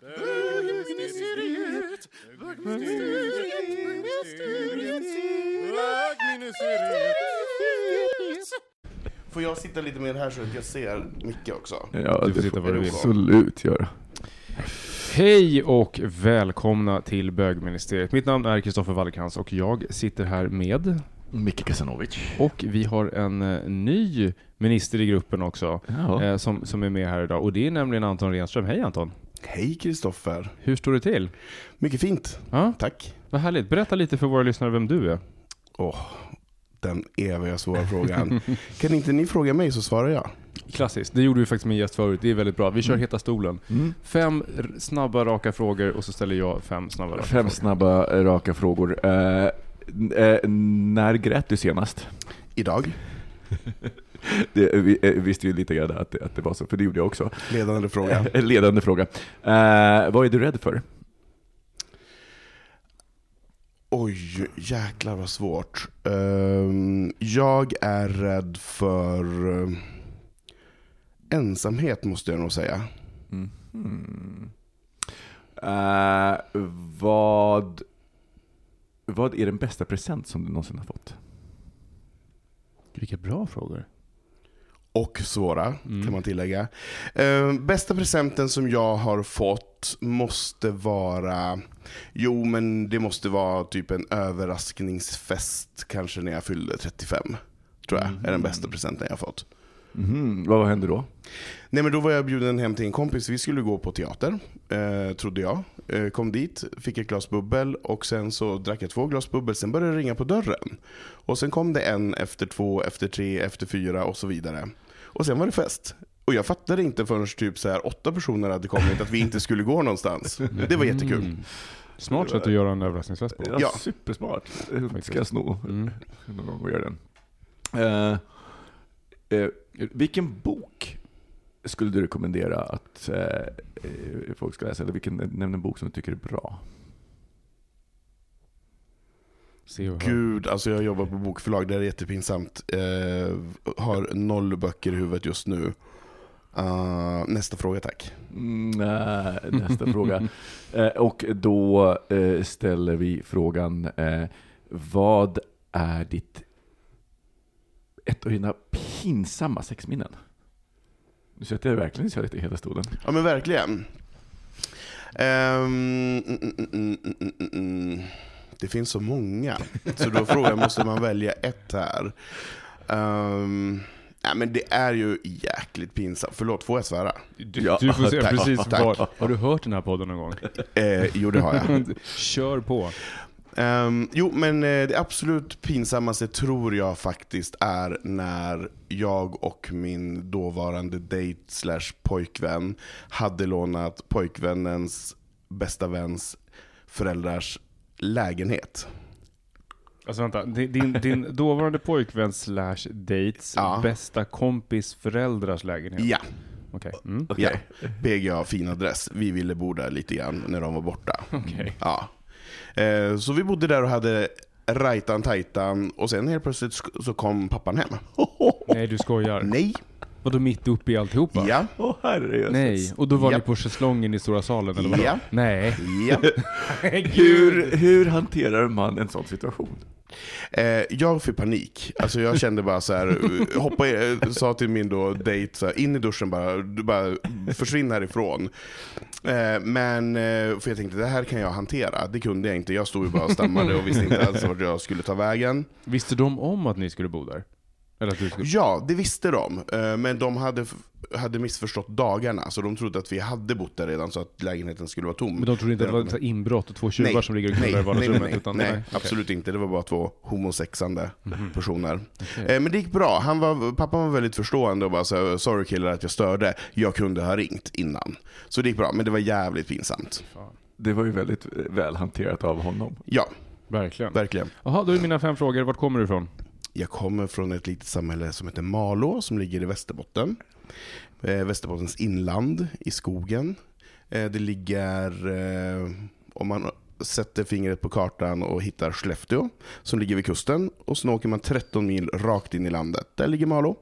bögministeriet, bögministeriet, bögministeriet. Får jag sitta lite mer här så att jag ser Micke också? Ja, Du får sitta var du vill. absolut göra. Hej och välkomna till bögministeriet. Mitt namn är Kristoffer Wallercrantz och jag sitter här med Micke Kasanovic. och vi har en eh, ny minister i gruppen också Ja. eh, som, som är med här idag och det är nämligen Anton Renström. Hej Anton! Hej Kristoffer. Hur står det till? Mycket fint. Ja, Tack. vad härligt. Berätta lite för våra lyssnare vem du är. Åh, den eviga svåra frågan. kan inte ni fråga mig så svarar jag. Klassiskt, det gjorde vi faktiskt med en gäst förut. Det är väldigt bra. Vi kör Heta stolen. Mm. Fem snabba raka frågor och så ställer jag fem snabba raka Fem frågor. snabba, eh, raka frågor. Eh, eh, när grät du senast? Idag, Det, vi eh, visste ju lite grann att, det- att det var så, för det gjorde jag också. ledande fråga. Ledande fråga. Eh, vad är du rädd för? Oj, jäklar vad svårt. Ehm, jag är rädd för eh, ensamhet måste jag nog säga. Mhm. Eh, vad, vad är den bästa present som du någonsin har fått? Vilka bra frågor. Och svåra, Mm. kan man tillägga. Ehm, bästa presenten som jag har fått måste vara... Jo, men det måste vara typ en överraskningsfest, kanske när jag fyllde 35. Tror jag, är den bästa presenten jag har fått. Mhm, Vad hände då? Nej men då var jag bjuden hem till en kompis, vi skulle gå på teater, eh, trodde jag. Eh, kom dit, fick ett glas bubbel och sen så drack jag två glas bubbel, sen började det ringa på dörren. Och sen kom det en efter två, efter tre, efter fyra och så vidare. Och sen var det fest. Och jag fattade inte förrän typ så här åtta personer hade kommit att vi inte skulle gå någonstans. Det var jättekul. Mm. Smart sätt att göra en överraskningsfest på. Ja. Supersmart. Det ska jag sno Mm. någon gång och göra den. Eh, eh, vilken bok skulle du rekommendera att eh, folk ska läsa? Eller vilken, nämn en bok som du tycker är bra. Gud, alltså jag jobbar på bokförlag, det är jättepinsamt. Eh, har noll böcker i huvudet just nu. Uh, nästa fråga tack. Mm, nej, nästa fråga. Eh, och då eh, ställer vi frågan, eh, vad är ditt ett av dina pinsamma sexminnen? Du sätter jag verkligen kör lite i hela stolen. Ja men verkligen. Ehm, mm, mm, mm, mm, mm, mm. Det finns så många, så då frågan måste man välja ett här. Um, nej, men det är ju jäkligt pinsamt. Förlåt, får jag svära? Du, Ja, du får se tack, precis tack. var. Har du hört den här podden någon gång? Eh, jo, det har jag. Kör på. Ehm, jo, men eh, det absolut pinsammaste tror jag faktiskt är när jag och min dåvarande date slash pojkvän hade lånat pojkvännens bästa väns föräldrars lägenhet. Alltså vänta, din, din, dåvarande pojkvän slash dates Ja. bästa kompis föräldrars lägenhet? Ja, Okej. Mm. ja. PGA fin adress. Vi ville bo där lite grann när de var borta. Okej. Ja. Eh, så vi bodde där och hade rajtan tajtan och sen helt plötsligt så kom pappan hem. Nej, du skojar. Nej. Vadå mitt uppe i alltihopa? Ja. Åh herrejösses. Nej, och då var Ja. ni på schäslongen i stora salen eller vadå? Ja. Nej. ja. Hur, hur hanterar man en sån situation? Eh, jag fick panik. Alltså jag kände bara så här, eh, hoppa i, eh, sa till min då dejt, så här, in i duschen bara, du bara försvinn härifrån. Eh, men, eh, för jag tänkte det här kan jag hantera. Det kunde jag inte. Jag stod ju bara och stammade och visste inte alls vart jag skulle ta vägen. Visste de om att ni skulle bo där? Eller att du skulle... Ja, det visste de. Eh, Men de hade, hade missförstått dagarna, så de trodde att vi hade bott där redan så att lägenheten skulle vara tom. Men de trodde inte att det var inbrott och två tjuvar som ligger och knullar i nej, nej, vardagsrummet? nej, utan, nej. Mhm. absolut inte. Det var bara två homosexande personer. Eh, Men det gick bra. Han var, pappan var väldigt förstående och bara så sorry killar att jag störde. Jag kunde ha ringt innan. Så det gick bra, men det var jävligt pinsamt. Det var ju väldigt eh, väl hanterat av honom. Ja, Verkligen. verkligen. Jaha, då är mina fem frågor. Vart kommer du ifrån? Jag kommer från ett litet samhälle som heter Malå, som ligger i Västerbotten. Eh, Västerbottens inland, i skogen. Eh, det ligger, eh, om man sätter fingret på kartan och hittar Skellefteå, som ligger vid kusten. Och så åker man 13 mil rakt in i landet. Där ligger Malå.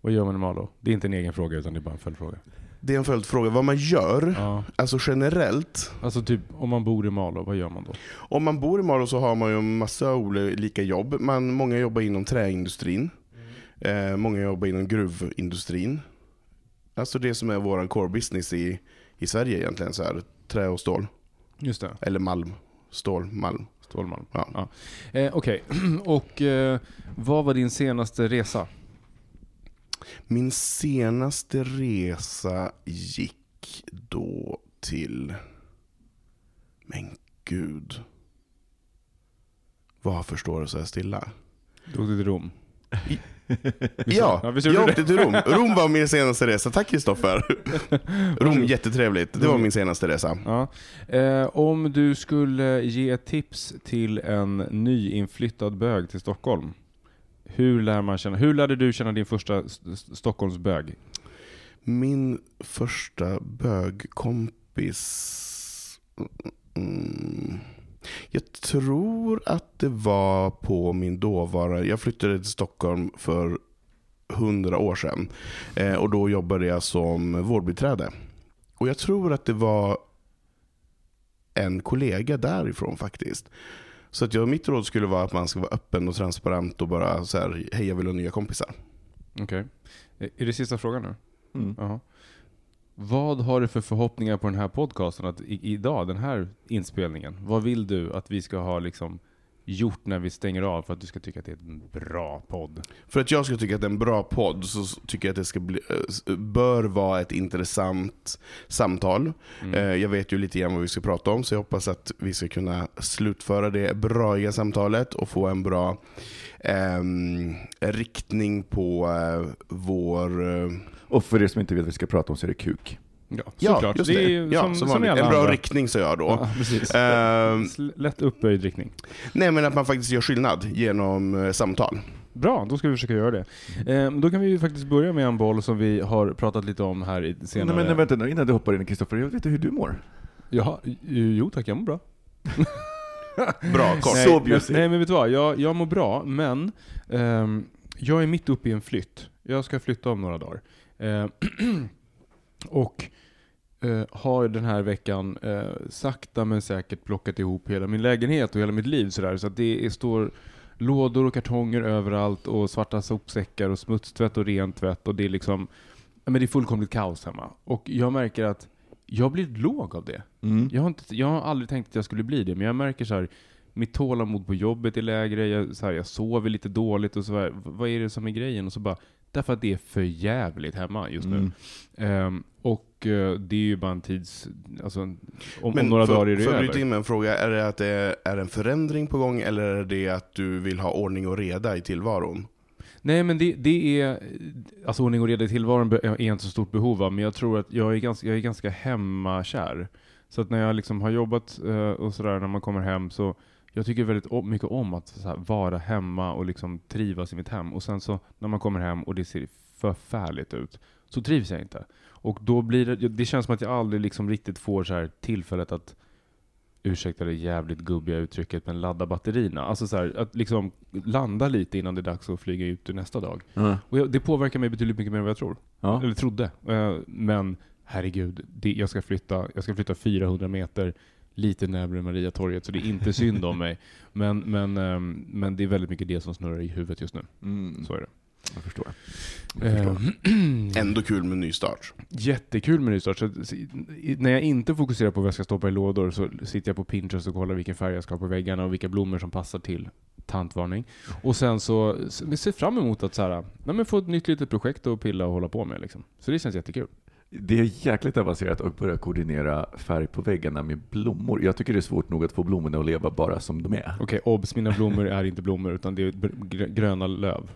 Vad gör man i Malå? Det är inte en egen fråga, utan det är bara en följdfråga. Det är en följdfråga. Vad man gör, Ja. alltså generellt, Alltså typ, om man bor i Malå, vad gör man då? om man bor i Malå så har man ju en massa olika jobb. Man, många jobbar inom träindustrin. Eh, många jobbar inom gruvindustrin. Alltså det som är vår core business i, i Sverige egentligen. Så här, trä och stål. Just det, Eller malm. Stål, malm. Stålmalm. Ja. Eh, Okej, och eh, vad var din senaste resa? Min senaste resa gick då till... Men gud. Varför står det så här stilla? Du åkte till Rom. Ja, Ja, gjorde jag åkte till Rom. Rom var min senaste resa. Tack Kristoffer. Rom, jättetrevligt. Det var min senaste resa. Ja. Eh, om du skulle ge tips till en nyinflyttad bög till Stockholm. Hur, lär man känna, hur lärde du känna din första Stockholmsbög? Min första bögkompis... Mm. Jag tror att det var på min dåvarande... Jag flyttade till Stockholm för hundra år sedan. Eh, och då jobbade jag som vårdbiträde. Och jag tror att det var en kollega därifrån faktiskt. Så att jag, mitt råd skulle vara att man ska vara öppen och transparent och bara så här, hej jag vill ha nya kompisar. Okej. Eh, Är det sista frågan nu? Mm. Jaha. Vad har du för förhoppningar på den här podcasten, att i, idag, den här inspelningen? Vad vill du att vi ska ha liksom gjort när vi stänger av för att du ska tycka att det är en bra podd? För att jag ska tycka att det är en bra podd så tycker jag att det ska bli, eh, bör vara ett intressant samtal. Mm. Eh, Jag vet ju lite grann vad vi ska prata om så jag hoppas att vi ska kunna slutföra det braiga samtalet och få en bra ehm, riktning på eh, vår... eh, Och för er som inte vet vad vi ska prata om så är det kuk. Ja, ja, såklart. just det det. är ju ja, som, som som i vanligt. alla En bra andra. riktning sa jag då. Ja. Ehm, S- Lätt uppböjd riktning. nej men att man faktiskt gör skillnad genom eh, samtal. Bra, då ska vi försöka göra det. Eh, då kan vi ju faktiskt börja med en boll som vi har pratat lite om här i senare... Nej, men vänta nu, innan du hoppar in Kristoffer, jag vet inte hur du mår. Jaha, jo tack, jag mår bra. Bra, kort. Nej, Så men, bjussig. nej men vet du vad, jag, jag mår bra, men ehm, jag är mitt uppe i en flytt. Jag ska flytta om några dagar. Eh, och eh, har den här veckan eh, sakta men säkert plockat ihop hela min lägenhet och hela mitt liv sådär. Så att det är, står lådor och kartonger överallt och svarta sopsäckar och smutstvätt och rent tvätt och det är liksom, men det är fullkomligt kaos hemma. Och jag märker att jag blir låg av det. Mm. Jag har, inte, jag har aldrig tänkt att jag skulle bli det, men jag märker så här, mitt tålamod på jobbet är lägre, jag, så här, jag sover lite dåligt och så här, vad är det som är grejen? Och så bara, därför att det är för jävligt hemma just nu. Mm. Ehm, och eh, det är ju bara en tids, alltså, om, om några för, dagar är det över. bryta in med en fråga, är det att det är en förändring på gång eller är det att du vill ha ordning och reda i tillvaron? Nej men det, det är, alltså ordning och reda i tillvaron är inte så stort behov av, men jag tror att jag är ganska, jag är ganska hemmakär. Så att när jag liksom har jobbat eh, och sådär, när man kommer hem så, jag tycker väldigt mycket om att här, vara hemma och liksom trivas i mitt hem. Och sen så när man kommer hem och det ser förfärligt ut, så trivs jag inte. Och då blir det, det känns som att jag aldrig liksom riktigt får så här tillfället att ursäkta det jävligt gubbiga uttrycket, men ladda batterierna. Alltså så här, att liksom landa lite innan det är dags att flyga ut nästa dag. Ja. Och jag, det påverkar mig betydligt mycket mer än vad jag tror. Ja. Eller trodde. Eh, men herregud, det, jag, ska flytta, jag ska flytta 400 meter lite närmare Mariatorget, så det är inte synd om mig. Men, men, ehm, men det är väldigt mycket det som snurrar i huvudet just nu. Mm, Så är det. jag förstår. Jag förstår. Eh, Ändå kul med nystart. Jättekul med nystart. Så, när jag inte fokuserar på vad jag ska stoppa i lådor så sitter jag på Pinterest och kollar vilken färg jag ska ha på väggarna och vilka blommor som passar till. Tantvarning. Och sen så så vi ser fram emot att så här, nej men få ett nytt litet projekt att pilla och hålla på med. Liksom. Så det känns jättekul. Det är jäkligt avancerat att börja koordinera färg på väggarna med blommor. Jag tycker det är svårt nog att få blommorna att leva bara som de är. Okej, obs, mina blommor är inte blommor utan det är gröna löv.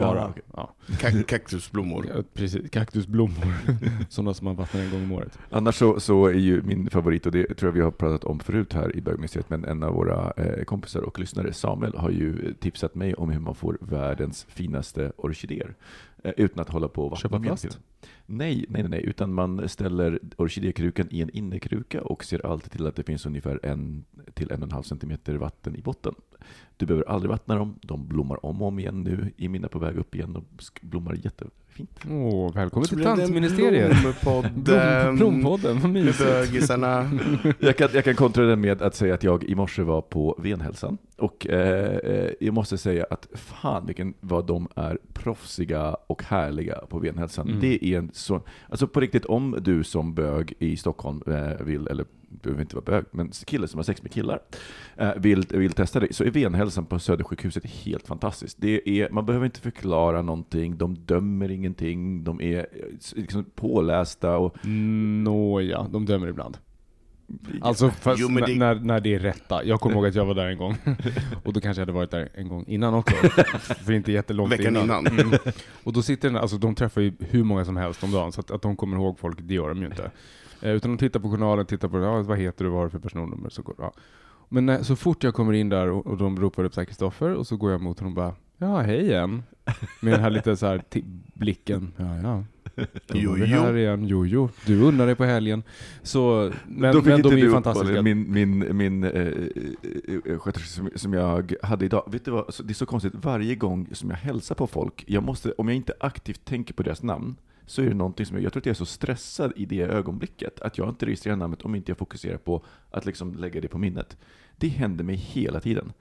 Bara. Ja. Ka- kaktusblommor. Ja, precis, kaktusblommor. Sådana som man vattnar en gång om året. Annars så, så är ju min favorit, och det tror jag vi har pratat om förut här i Bögmuseet, men en av våra eh, kompisar och lyssnare, Samuel, har ju tipsat mig om hur man får världens finaste orkidéer. Eh, utan att hålla på och vattna Köpa plast? nej, nej, nej, utan man ställer orkidékrukan i en innekruka och ser alltid till att det finns ungefär en till en och en halv centimeter vatten i botten. Du behöver aldrig vattna dem, de blommar om och om igen nu. I mina på väg upp igen och sk- blommar jättefint. Åh, välkommen till Tantministeriet. Blompodden. Blom, blompodden, vad mysigt. Jag kan, jag kan kontra den med att säga att jag i morse var på Venhälsan. Och eh, eh, jag måste säga att fan vilken, vad de är proffsiga och härliga på Venhälsan. Mm. Det är en sån, alltså på riktigt om du som bög i Stockholm eh, vill, eller behöver inte vara bög, men kille som har sex med killar, eh, vill, vill testa det, så är Venhälsan på Södersjukhuset helt fantastiskt. Det är, man behöver inte förklara någonting, de dömer ingenting, de är eh, liksom pålästa och Nåja, de dömer ibland. Alltså fast Jo, det- när, när det är rätta. Jag kommer ihåg att jag var där en gång. Och då kanske jag hade varit där en gång innan också. För inte jättelångt Veckan innan. Mm. Och då sitter den, alltså de träffar ju hur många som helst om dagen, så att, att de kommer ihåg folk, det gör de ju inte. Eh, utan de tittar på journalen, tittar på ja, vad heter du, vad har du för personnummer? Så, går, ja. Men när, så fort jag kommer in där och, och de ropar upp Kristoffer, och så går jag mot honom och bara Ja, hej igen. Med den här lite så här blicken. Ja, ja. Då Jo, var vi jo. här igen. Jo, jo. Du unnar dig på helgen. Så, men, Då fick men inte de är du fantastiska. Min, min, min eh, eh, eh, sköterska som, som jag hade idag, vet du vad, det är så konstigt, varje gång som jag hälsar på folk, jag måste, om jag inte aktivt tänker på deras namn, så är det någonting som jag, jag tror att jag är så stressad i det ögonblicket, att jag inte registrerar namnet om inte jag fokuserar på att liksom lägga det på minnet. Det händer mig hela tiden.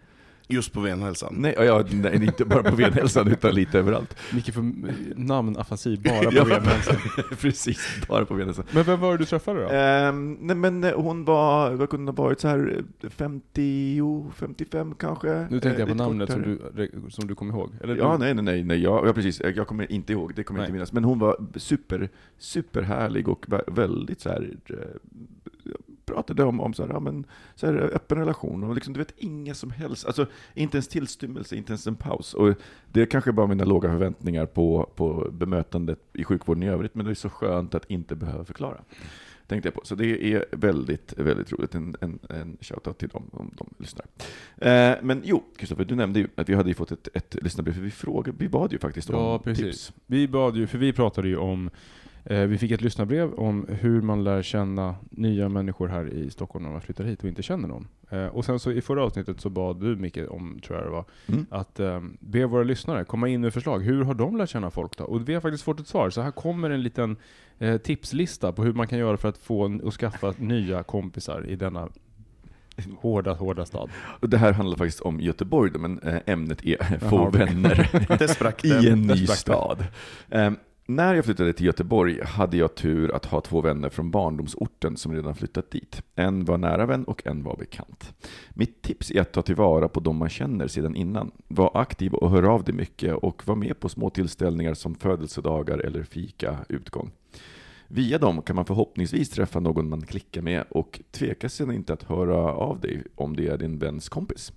Just på Venhälsan. Nej, ja, nej inte bara på Venhälsan, utan lite överallt. Micke får namnafasi bara på Venhälsan. Precis, bara på Venhälsan. Men vem var det du träffade då? Ehm, nej men eh, hon var, vad kunde hon ha varit, så här eh, 50, 55 kanske? Nu tänkte jag Eh, på namnet som du, som du kom ihåg. Eller Ja, du, nej, nej, nej, nej jag, ja, precis. Jag jag kommer inte ihåg, det kommer jag inte minnas. Men hon var super, superhärlig och vä- väldigt så här, eh, pratade om, om så här, ja, men, så här, öppen relation och liksom, du vet, inga som helst, alltså inte ens tillstymmelse, inte ens en paus. Och det är kanske bara mina låga förväntningar på, på bemötandet i sjukvården i övrigt, men det är så skönt att inte behöva förklara. Tänkte jag på. Så det är väldigt, väldigt roligt. En, en, en shoutout till dem om de lyssnar. Eh, men jo, Kristoffer, du nämnde ju att vi hade ju fått ett, ett lyssnarbrev, för vi frågade, vi bad ju faktiskt om Ja, precis. tips. Vi bad ju, för vi pratade ju om, vi fick ett lyssnarbrev om hur man lär känna nya människor här i Stockholm när man flyttar hit och inte känner någon. Eh, och sen så i förra avsnittet så bad du Micke om, tror jag det var, Mm. att eh, be våra lyssnare komma in med förslag. Hur har de lärt känna folk då? Och vi har faktiskt fått ett svar. Så här kommer en liten eh, tipslista på hur man kan göra för att få och skaffa nya kompisar i denna hårda, hårda stad. Och det här handlar faktiskt om Göteborg, men eh, ämnet är få okej. vänner Det sprack i en ny stad. När jag flyttade till Göteborg hade jag tur att ha två vänner från barndomsorten som redan flyttat dit. En var nära vän och en var bekant. Mitt tips är att ta tillvara på de man känner sedan innan. Var aktiv och hör av dig mycket och var med på små tillställningar som födelsedagar eller fika, utgång. Via dem kan man förhoppningsvis träffa någon man klickar med och tveka sedan inte att höra av dig om det är din väns kompis.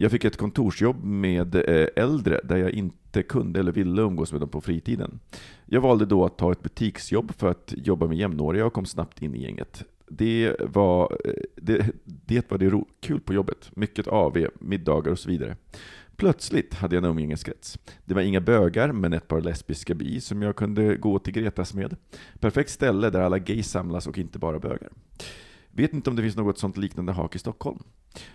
Jag fick ett kontorsjobb med eh, äldre där jag inte kunde eller ville umgås med dem på fritiden. Jag valde då att ta ett butiksjobb för att jobba med jämnåriga och kom snabbt in i gänget. Det var eh, det, det, var det ro, kul på jobbet. Mycket AV, middagar och så vidare. Plötsligt hade jag en umgängeskrets. Det var inga bögar, men ett par lesbiska bi som jag kunde gå till Gretas med. Perfekt ställe där alla gays samlas och inte bara bögar. Vet inte om det finns något sånt liknande hak i Stockholm.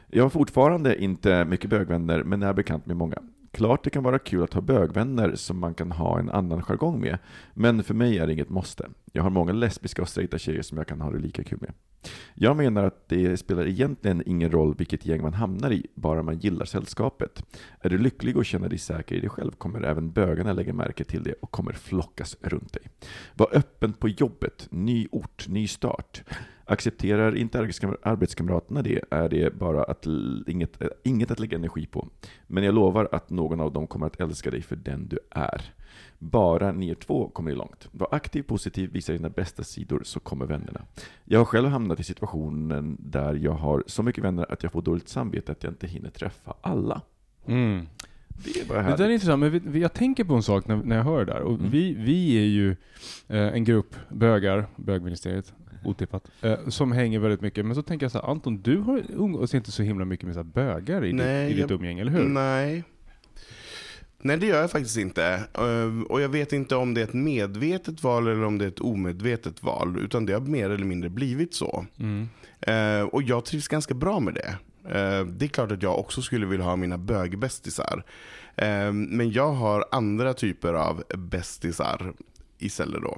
Jag har fortfarande inte mycket bögvänner, men är bekant med många. Klart det kan vara kul att ha bögvänner som man kan ha en annan jargong med, men för mig är det inget måste. Jag har många lesbiska och straighta tjejer som jag kan ha det lika kul med. Jag menar att det spelar egentligen ingen roll vilket gäng man hamnar i, bara man gillar sällskapet. Är du lycklig och känner dig säker i dig själv kommer även bögarna lägga märke till det och kommer flockas runt dig. Var öppen på jobbet, ny ort, ny start. Accepterar inte arbetskamraterna det är det bara att inget, inget att lägga energi på. Men jag lovar att någon av dem kommer att älska dig för den du är. Bara ni er två kommer ni långt. Var aktiv, positiv, visa dina bästa sidor så kommer vännerna. Jag har själv hamnat i situationen där jag har så mycket vänner att jag får dåligt samvete att jag inte hinner träffa alla. Mm. Det är bara Det där är intressant, men vi- jag tänker på en sak när, när jag hör det där. Och Mm. vi, vi är ju eh, en grupp bögar, bögministeriet, otippat, eh, som hänger väldigt mycket. Men så tänker jag så här, Anton, du har umgås inte så himla mycket med så här bögar i, Nej, ditt, i ditt jag- umgänge, eller hur? Nej. Nej, det gör jag faktiskt inte. Ehm, Och jag vet inte om det är ett medvetet val eller om det är ett omedvetet val. Utan det har mer eller mindre blivit så. Mm. Eh, Och jag trivs ganska bra med det. Eh, Det är klart att jag också skulle vilja ha mina bögbästisar. Eh, Men jag har andra typer av bästisar istället då.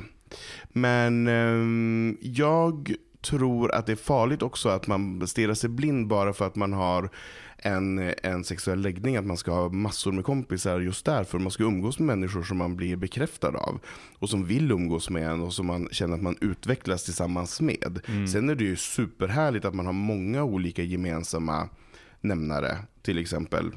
Men ehm, jag tror att det är farligt också att man stirrar sig blind bara för att man har en, en sexuell läggning, att man ska ha massor med kompisar just därför. Man ska umgås med människor som man blir bekräftad av och som vill umgås med en och som man känner att man utvecklas tillsammans med. Sen är det ju superhärligt att man har många olika gemensamma nämnare, till exempel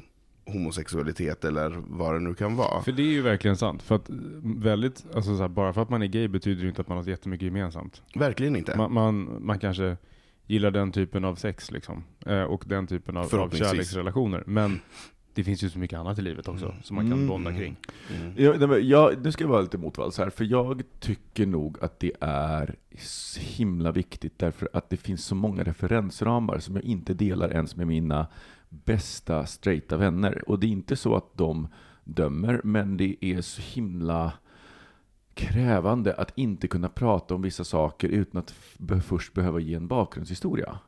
homosexualitet eller vad det nu kan vara. För det är ju verkligen sant. För att väldigt, alltså så här, bara för att man är gay betyder det inte att man har så jättemycket gemensamt. Verkligen inte. Man, man, man kanske gillar den typen av sex liksom. Eh, och den typen av, av kärleksrelationer. Men det finns ju så mycket annat i livet också som man kan Mm. bonda kring. Mm. Ja, nej, men jag, nu ska jag vara lite motvalls här, för jag tycker nog att det är så himla viktigt därför att det finns så många referensramar som jag inte delar ens med mina bästa straighta vänner. Och det är inte så att de dömer, men det är så himla krävande att inte kunna prata om vissa saker utan att först behöva ge en bakgrundshistoria.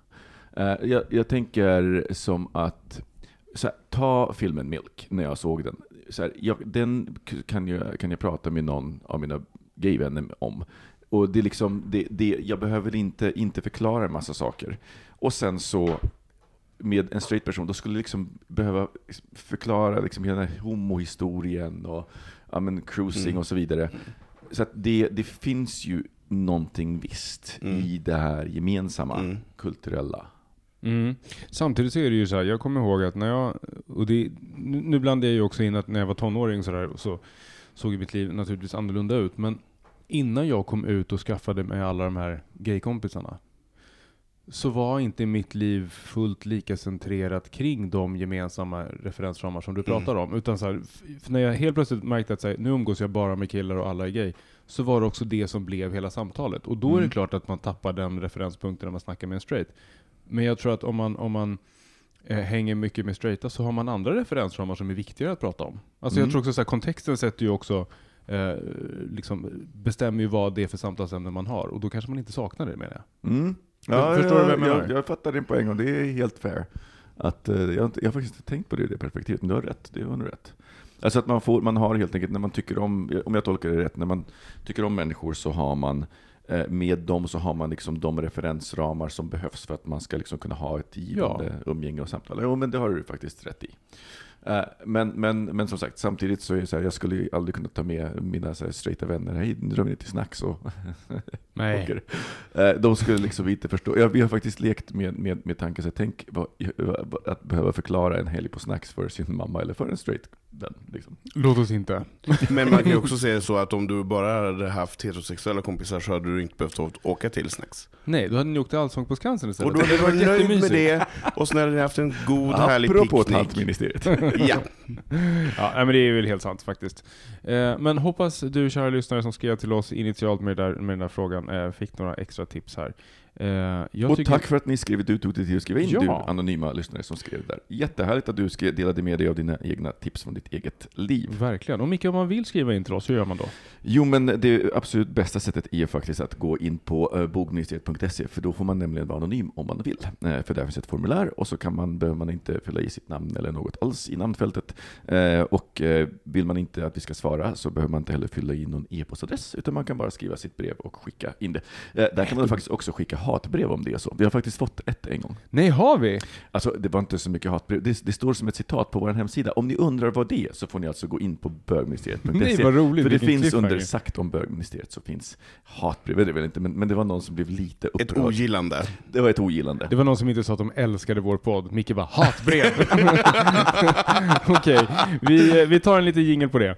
Eh, jag, jag tänker som att, så här, ta filmen Milk, när jag såg den. Så här, jag, den kan jag, kan jag prata med någon av mina gayvänner om. Och det är liksom, det, det, jag behöver inte, inte förklara en massa saker. Och sen så, med en straight person, då skulle liksom behöva förklara liksom hela den här homohistorien och ja, men cruising Mm. och så vidare. Så att det, det finns ju någonting visst Mm. i det här gemensamma Mm. kulturella. Mm. Samtidigt så är det ju så här, jag kommer ihåg att när jag, och det, nu blandar jag ju också in att när jag var tonåring så, där, så såg ju mitt liv naturligtvis annorlunda ut. Men innan jag kom ut och skaffade mig alla de här gaykompisarna så var inte mitt liv fullt lika centrerat kring de gemensamma referensramar som du Mm. pratar om. Utan så här, när jag helt plötsligt märkte att här, nu umgås jag bara med killar och alla är gay, så var det också det som blev hela samtalet. Och då är det Mm. klart att man tappar den referenspunkten när man snackar med en straight. Men jag tror att om man, om man eh, hänger mycket med straighta så har man andra referensramar som är viktigare att prata om. Alltså Mm. jag tror också så här, kontexten sätter ju också eh, liksom bestämmer ju vad det är för samtalsämne man har och då kanske man inte saknar det menar jag. Mm. För- förstår du vad jag menar? Jag, jag fattar din poäng och det är helt fair. Att, eh, jag, har inte, jag har faktiskt inte tänkt på det i det perspektivet, men du har rätt. Det var nog rätt. Alltså att man, får, man har helt enkelt, när man tycker om, om jag tolkar det rätt, när man tycker om människor så har man med dem så har man liksom de referensramar som behövs för att man ska liksom kunna ha ett givande umgänge och samtal. Jo, men det har du faktiskt rätt i. Eh, Men, men, men som sagt, samtidigt så är det så här, jag skulle ju aldrig kunna ta med mina så här, straighta vänner, hej, nu drar vi ner till snacks och Nej. Eh, De skulle liksom inte förstå. Ja, vi har faktiskt lekt med, med, med tanken, så här, tänk vad- att behöva förklara en helg på snacks för sin mamma eller för en straight vän. Liksom. Låt oss inte. Men man kan ju också säga så att om du bara hade haft heterosexuella kompisar så hade du inte behövt åka till snacks. Nej, då hade ni åkt till Allsång på Skansen istället. Och då hade du Det varit nöjd med det och sen hade ni haft en god härlig Apropå picknick. tantministeriet. Ja. Ja, men det är väl helt sant faktiskt. Eh, men hoppas du kära lyssnare som skrev till oss initialt med, det där, med den där frågan eh, fick några extra tips här. Eh, jag och tycker- tack för att ni skrivit ut dig tid att skriva in, Ja. du anonyma lyssnare som skrev där. Jättehärligt att du skrev, delade med dig av dina egna tips från ditt eget liv. Verkligen. Och Micke, om man vill skriva in till oss, hur gör man då? Jo, men det absolut bästa sättet är faktiskt att gå in på uh, bogministeriet.se, för då får man nämligen vara anonym om man vill. Eh, för där finns ett formulär och så kan man, behöver man inte fylla i sitt namn eller något alls i namnfältet. Eh, och eh, vill man inte att vi ska svara så behöver man inte heller fylla i någon e-postadress, utan man kan bara skriva sitt brev och skicka in det. Eh, där kan man faktiskt också skicka hatbrev om det är så. Vi har faktiskt fått ett en gång. Nej, har vi? Alltså, det var inte så mycket hatbrev. Det, det står som ett citat på vår hemsida. Om ni undrar vad det är så får ni alltså gå in på bögministeriet.se. Nej, vad roligt. För det finns under sagt om bögministeriet så finns hatbrev, det är väl inte, men, men det var någon som blev lite Ett upprörd. ogillande. Det var ett ogillande. Det var någon som inte sa att de älskade vår podd. Micke bara hatbrev. Okej, vi, vi tar en liten jingel på det.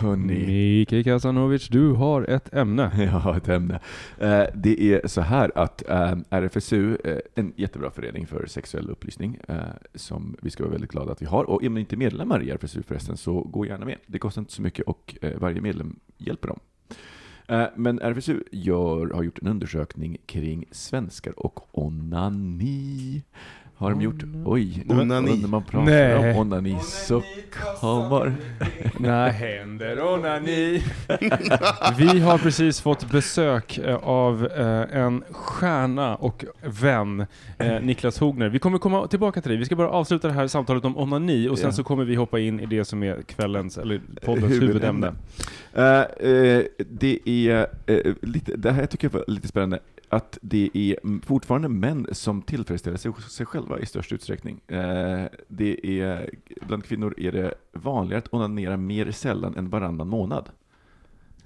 Hörni. Micke Kasanovic, du har ett ämne. Ja, ett ämne. Eh, Det är så här att eh, RFSU, eh, en jättebra förening för sexuell upplysning, som vi ska vara väldigt glada att vi har. Och är man inte medlemmar i RFSU förresten, så gå gärna med. Det kostar inte så mycket och varje medlem hjälper dem. Men RFSU gör, har gjort en undersökning kring svenskar och onani. Har de gjort? Oj, Onani. när man pratar Nej. om onani så kommer... När händer onani? Vi har precis fått besök eh, av eh, en stjärna och vän, eh, Niklas Hogner. Vi kommer komma tillbaka till dig. Vi ska bara avsluta det här samtalet om onani och sen så kommer vi hoppa in i det som är kvällens, eller poddens huvudämne. Eh, eh, det är eh, lite, det här tycker jag var lite spännande, att det är fortfarande män som tillfredsställer sig, sig själva i störst utsträckning. Eh, det är, bland kvinnor är det vanligare att onanera mer sällan än varannan månad.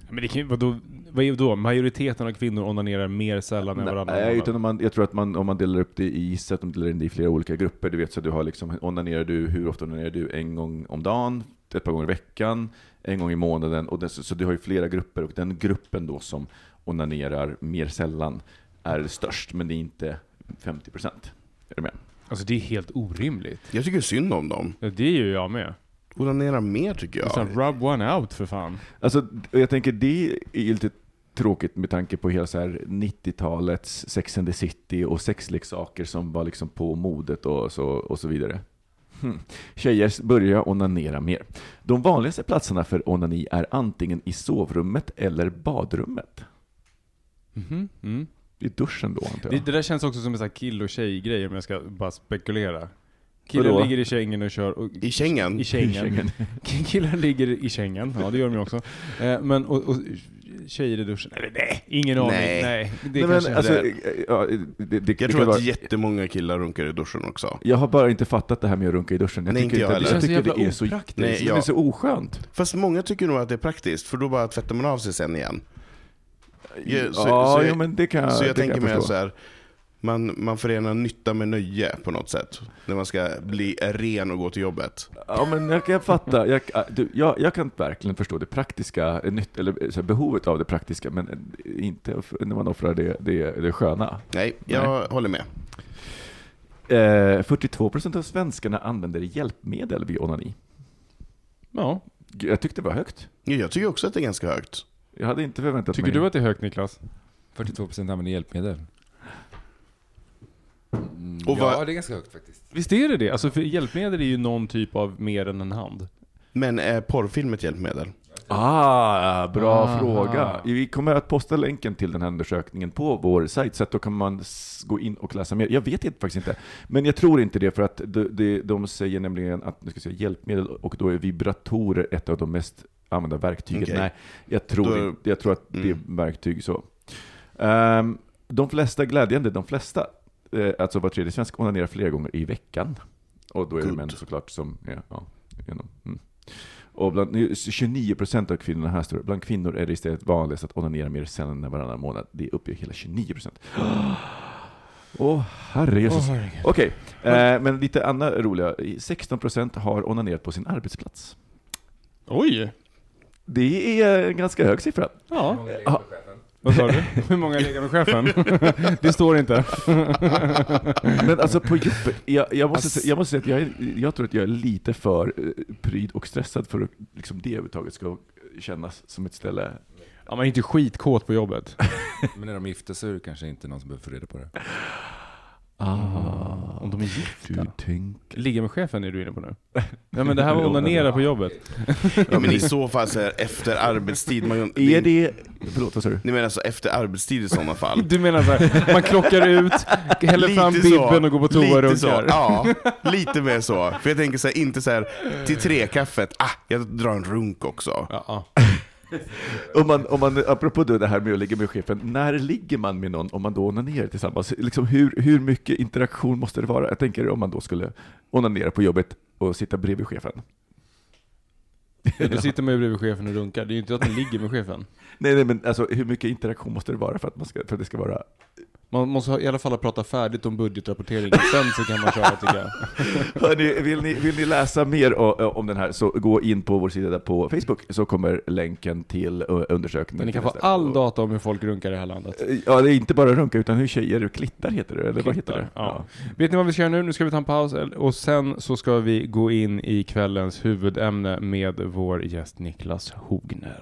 Men det kan vadå, vad är då? Majoriteten av kvinnor onanerar mer sällan än varannan Nej, månad. utan om man, jag tror att man, om man delar upp det i, så att de delar in det i flera olika grupper, du vet så du har liksom, onanerar du, hur ofta onanerar du? En gång om dagen, ett par gånger i veckan, en gång i månaden, och det, så, så du har ju flera grupper, och den gruppen då som onanerar mer sällan är störst, men det är inte 50 procent. Är du med? Alltså det är helt orimligt. Jag tycker synd om dem. Ja, det är ju jag med. Onanera mer tycker Ja. jag. Rub one out för fan. Alltså, jag tänker det är ju lite tråkigt med tanke på hela så här 90-talets Sex and the City och sexleksaker som var liksom på modet och så, och så vidare. Hmm. Tjejer börjar onanera mer. De vanligaste platserna för onani är antingen i sovrummet eller badrummet. Mhm, Mm. I duschen då antar Det, jag. det där känns också som en sån här kill och tjej-grej om jag ska bara spekulera. Killen Vadå? ligger i sängen och kör... Och, I kängen. I kängen. Kängen. Killar ligger i sängen, ja det gör de ju också. Eh, men, och, och tjejer i duschen, nej, nej ingen aning. Nej. Nej, det Nej, men, alltså, det- ja, det, det, det Jag kan tror vara- att jättemånga killar runkar i duschen också. jag har bara inte fattat det här med att runka i duschen. Jag Nej, tycker, inte jag inte, heller. jag tycker Det det är så praktiskt. Nej, det ja. är så oskönt. Fast många tycker nog att det är praktiskt, för då bara tvättar man av sig sen igen. Ja, så- ja, så jag- jo, men det kan, Så jag kan tänker mig förstå. så här, man, man förenar nytta med nöje på något sätt. När man ska bli ren och gå till jobbet. Ja, men jag kan fatta. Jag, du, jag, jag kan verkligen förstå det praktiska, eller så här, behovet av det praktiska, men eh, inte när man offrar det, det, det sköna. Nej, jag håller med. Eh, 42% av svenskarna använder hjälpmedel vid onani. Ja. Jag tyckte det var högt. Ja, Jag tycker också att det är ganska högt. Jag hade inte förväntat Tycker mig... du att det är högt Niklas? 42% använder hjälpmedel. Mm, Och ja, vad- det är ganska högt faktiskt. Visst är det det? Alltså för hjälpmedel är ju någon typ av mer än en hand. Men är porrfilm ett hjälpmedel? Ah, bra Aha. fråga. Vi kommer att posta länken till den här undersökningen på vår sajt, så att då kan man gå in och läsa mer. Jag vet inte, faktiskt inte, men jag tror inte det, för att de, de, de säger nämligen att nu ska jag säga, hjälpmedel, och då är vibratorer ett av de mest använda verktygen. Okej. Nej, jag tror, Då- jag tror att det är Mm. verktyg så. Ehm, de flesta, glädjande, de flesta, eh, alltså var tredje svensk onanerar flera gånger i veckan. Och då är det män såklart som är, ja, genom. Mm. Och bland 29% av kvinnorna här står bland kvinnor är det istället vanligast att onanera mer sällan än varannan månad. Det uppger hela 29%. Åh, herre Jesus. Okej, eh, men lite andra roliga. 16% har onanerat på sin arbetsplats. Oj! Det är en ganska hög siffra. Ja. Vad sa du? Hur många ligger med chefen? det står inte. Men alltså på jobbet, jag, jag, måste, säga, jag måste säga att jag, är, jag tror att jag är lite för eh, pryd och stressad för att liksom det överhuvudtaget ska kännas som ett ställe. Ja, man är inte skitkåt på jobbet. Men när de gifter så är det kanske inte någon som behöver få reda på det. Ah, Om de är gifta. du tänker... Ligga med chefen är du inne på nu? Ja men det här var onanera på jobbet. Ja, men i så fall så här, efter arbetstid. Man, Är det... Förlåt, vad sa du? Ni menar alltså efter arbetstid i sådana fall? Du menar såhär, man klockar ut, häller fram Lite så. bibben och går på toa och Lite så, runkar. Ja, lite mer så. För jag tänker så här, inte så här till trekaffet, ah, jag drar en runk också. Ja, ja. Om man, om man, apropå det här med att ligga med chefen, när ligger man med någon om man då onanerar tillsammans? Liksom hur, hur mycket interaktion måste det vara? Jag tänker om man då skulle onanera på jobbet och sitta bredvid chefen. Då sitter man ju bredvid chefen och runkar, det är ju inte att man ligger med chefen. Nej, nej, men alltså hur mycket interaktion måste det vara för att, man ska, för att det ska vara... Man måste i alla fall ha pratat färdigt om budgetrapporteringen, sen så kan man köra tycker jag. Hörrni, vill, ni, vill ni läsa mer om den här så gå in på vår sida där på Facebook så kommer länken till undersökningen. Men ni kan få all data om hur folk runkar i det här landet. Ja, det är inte bara runka utan hur tjejer klittar heter det, eller vad heter Klittar, det? ja. Vet ni vad vi ska göra nu? Nu ska vi ta en paus och sen så ska vi gå in i kvällens huvudämne med vår gäst Niklas Hogner.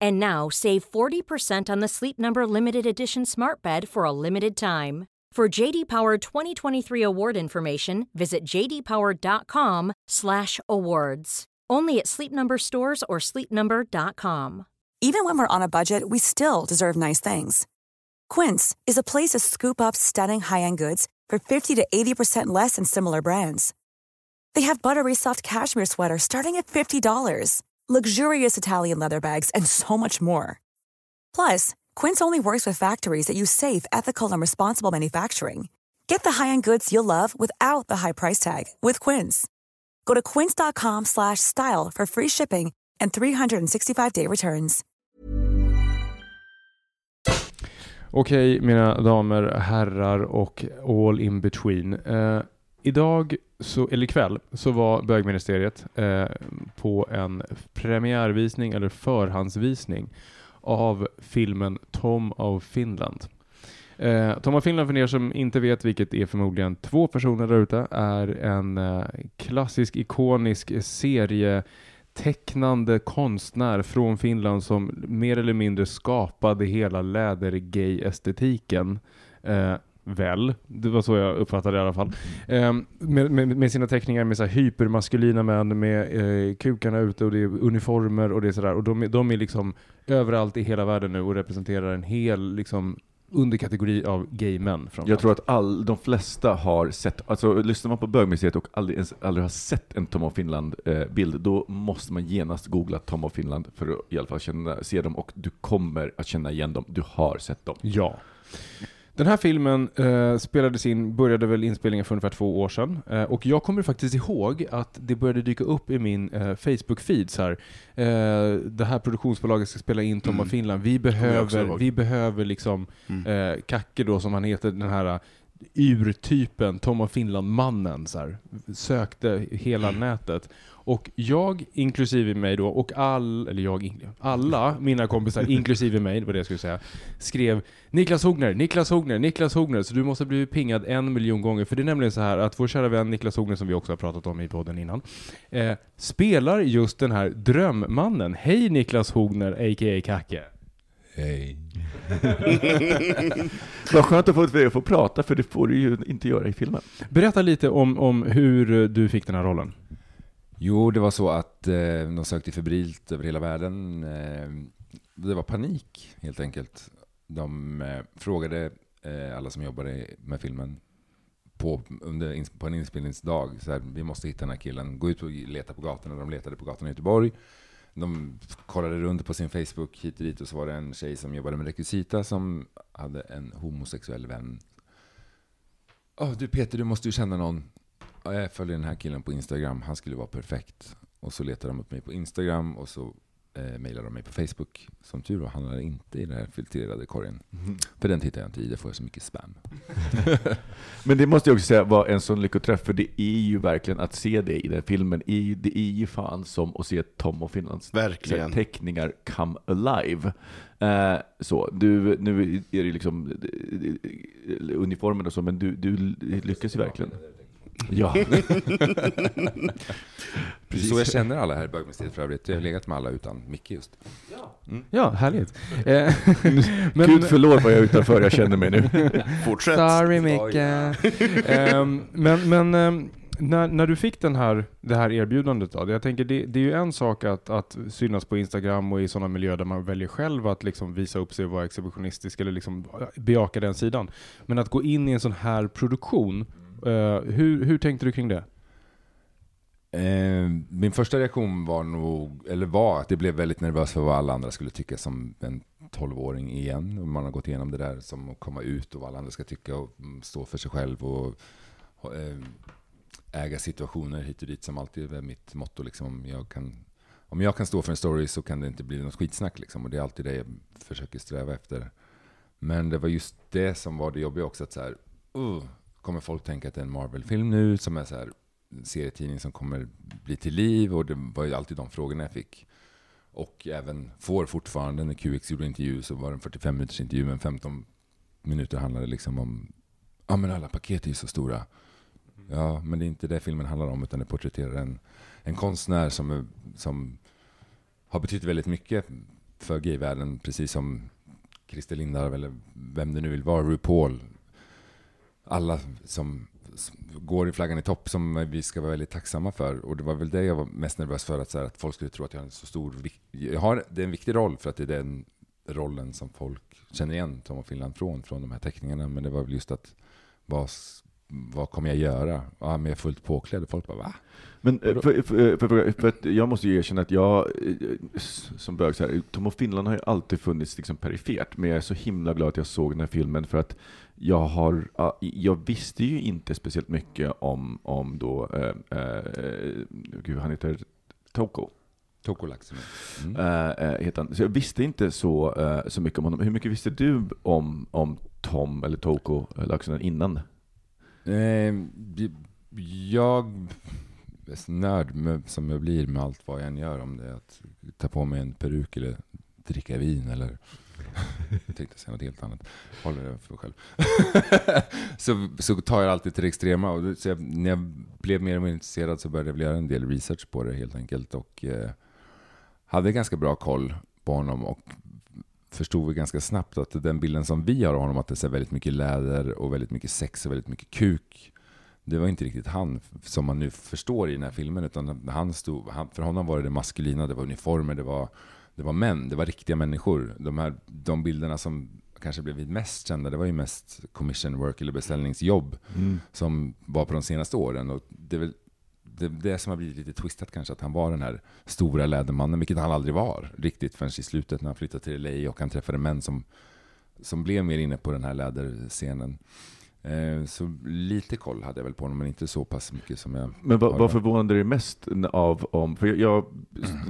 And now save 40% on the Sleep Number limited edition Smart Bed for a limited time. For JD Power 2023 award information, visit jdpower.com/awards. Only at Sleep Number stores or sleepnumber.com. Even when we're on a budget, we still deserve nice things. Quince is a place to scoop up stunning high-end goods for 50 to 80% less than similar brands. They have buttery soft cashmere sweaters starting at $50, luxurious Italian leather bags, and so much more. Plus, Quince only works with factories that use safe, ethical, and responsible manufacturing. Get the high-end goods you'll love without the high price tag with Quince. Go to quince.com slash style for free shipping and 365-day returns. Okej, mina damer, herrar och all in between. Eh, idag, så, eller ikväll, så var bögministeriet eh, på en premiärvisning eller förhandsvisning av filmen Tom of Finland. Eh, Tom of Finland, för er som inte vet, vilket är förmodligen två personer där ute, är en eh, klassisk, ikonisk serie tecknande konstnär från Finland som mer eller mindre skapade hela lädergay-estetiken. Eh, väl, det var så jag uppfattade det i alla fall. Eh, med, med, med sina teckningar med så här hypermaskulina män med eh, kukarna ute och det är uniformer och det är sådär. Och de, är- de är liksom överallt i hela världen nu och representerar en hel liksom underkategori av gay män. Jag tror att all, de flesta har sett, alltså lyssnar man på bögmuseet och aldrig, ens, aldrig har sett en Tom of Finland-bild, då måste man genast googla Tom of Finland för att i alla fall känna, se dem och du kommer att känna igen dem. Du har sett dem. Ja. Den här filmen eh, spelades in, började väl inspelningen för ungefär två år sedan. Eh, och jag kommer faktiskt ihåg att det började dyka upp i min eh, Facebook-feed så här. Eh, det här produktionsbolaget ska spela in Tom Mm. Finland. Vi behöver, vi behöver liksom Mm. eh, Kacke då som han heter, den här urtypen Tom av Finland-mannen så här, sökte hela nätet. Och jag, inklusive mig då, och all, eller jag, alla mina kompisar, inklusive mig, det var det jag skulle säga, skrev Niklas Hogner, Niklas Hogner, Niklas Hogner, så du måste bli pingad en miljon gånger. För det är nämligen så här att vår kära vän Niklas Hogner, som vi också har pratat om i podden innan, eh, spelar just den här drömmannen. Hej Niklas Hogner, a.k.a. Kacke. Hej. Vad skönt att få, få prata, för det får du ju inte göra i filmen. Berätta lite om, om hur du fick den här rollen. Jo, det var så att eh, de sökte febrilt över hela världen. Eh, det var panik helt enkelt. De eh, frågade eh, alla som jobbade med filmen på, under, på en inspelningsdag, så här, vi måste hitta den här killen, gå ut och leta på gatorna. De letade på gatorna i Göteborg. De kollade runt på sin Facebook hit och dit och så var det en tjej som jobbade med rekvisita som hade en homosexuell vän. Åh, du Peter, du måste ju känna någon. Jag följer den här killen på Instagram, han skulle vara perfekt. Och så letade de upp mig på Instagram och så eh, mejlade de mig på Facebook. Som tur var hamnade inte i den här filtrerade korgen. För den tittar jag inte i, det får jag så mycket spam. Men det måste jag också säga var en sån lyckoträff, för det är ju verkligen att se det i den filmen, är ju, det är ju fan som att se Tom och Finlands Verkligen. teckningar come alive. Eh, så, du, nu är det liksom eh, uniformen och så, men du, du lyckas ju verkligen. Ja. Är så jag känner alla här i bögmuseet för övrigt. Jag har legat med alla utan Micke just. Ja, härligt. Eh, Gud förlåt vad jag är utanför, jag känner mig nu. Fortsätt. Sorry Micke. Ehm, men men ehm, när, när du fick den här, det här erbjudandet då? Jag tänker det, det är ju en sak att, att synas på Instagram och i sådana miljöer där man väljer själv att liksom visa upp sig och vara exhibitionistisk eller liksom bejaka den sidan. Men att gå in i en sån här produktion, Eh, hur, hur tänkte du kring det? Eh, min första reaktion var nog, eller var att det blev väldigt nervös för vad alla andra skulle tycka som en tolvåring igen. Man har gått igenom det där som att komma ut och vad alla andra ska tycka och mm, stå för sig själv och eh, äga situationer hit och dit som alltid är mitt motto. Liksom. Om, jag kan, om jag kan stå för en story så kan det inte bli något skitsnack. Liksom. Och det är alltid det jag försöker sträva efter. Men det var just det som var det jobbiga också. Att så här, uh, kommer folk tänka att det är en Marvel-film nu som är så här serietidning som kommer bli till liv och det var ju alltid de frågorna jag fick. Och även får fortfarande, när QX gjorde intervju så var det en 45 minuters intervju, men 15 minuter handlade liksom om, ja men alla paket är ju så stora. Ja, men det är inte det filmen handlar om, utan det porträtterar en, en konstnär som, är, som har betytt väldigt mycket för gayvärlden, precis som Christer Lindarw eller vem det nu vill vara, RuPaul. Alla som som går i flaggan i topp som vi ska vara väldigt tacksamma för. Och det var väl det jag var mest nervös för, att, så här, att folk skulle tro att jag har en så stor... Jag har, det är en viktig roll för att det är den rollen som folk känner igen Tom och Finland från, från de här teckningarna. Men det var väl just att, vad, vad kommer jag göra? Ja, men jag är fullt påklädd. Folk bara, va? Men eh, för, för, för, för, för jag måste ju erkänna att jag, eh, som bög, så här, Tom och Finland har ju alltid funnits liksom perifert, men jag är så himla glad att jag såg den här filmen för att jag har, ja, jag visste ju inte speciellt mycket om, om då, eh, eh, gud han heter Toko. Tokolaxen. Mm. Eh, eh, heter han. Så jag visste inte så, eh, så mycket om honom. Hur mycket visste du om, om Tom eller Toko eh, Laxonen innan? Eh, jag är nörd med, som jag blir med allt vad jag än gör. Om det är att ta på mig en peruk eller dricka vin eller... jag tänkte säga något helt annat. Håller det för mig själv. så, så tar jag alltid till det extrema. Och så jag, när jag blev mer och mer intresserad så började jag göra en del research på det helt enkelt. Och eh, hade ganska bra koll på honom. Och förstod vi ganska snabbt att den bilden som vi har av honom, att det är väldigt mycket läder och väldigt mycket sex och väldigt mycket kuk. Det var inte riktigt han som man nu förstår i den här filmen, utan han stod, han, för honom var det det maskulina, det var uniformer, det var, det var män, det var riktiga människor. De, här, de bilderna som kanske blev mest kända, det var ju mest commission work eller beställningsjobb som var på de senaste åren. Och det är väl det, det som har blivit lite twistat kanske, att han var den här stora lädermannen, vilket han aldrig var riktigt förrän i slutet när han flyttade till LA och han träffade män som, som blev mer inne på den här läderscenen. Eh, så lite koll hade jag väl på honom, men inte så pass mycket som jag Men vad, vad förvånade dig mest av om, för jag,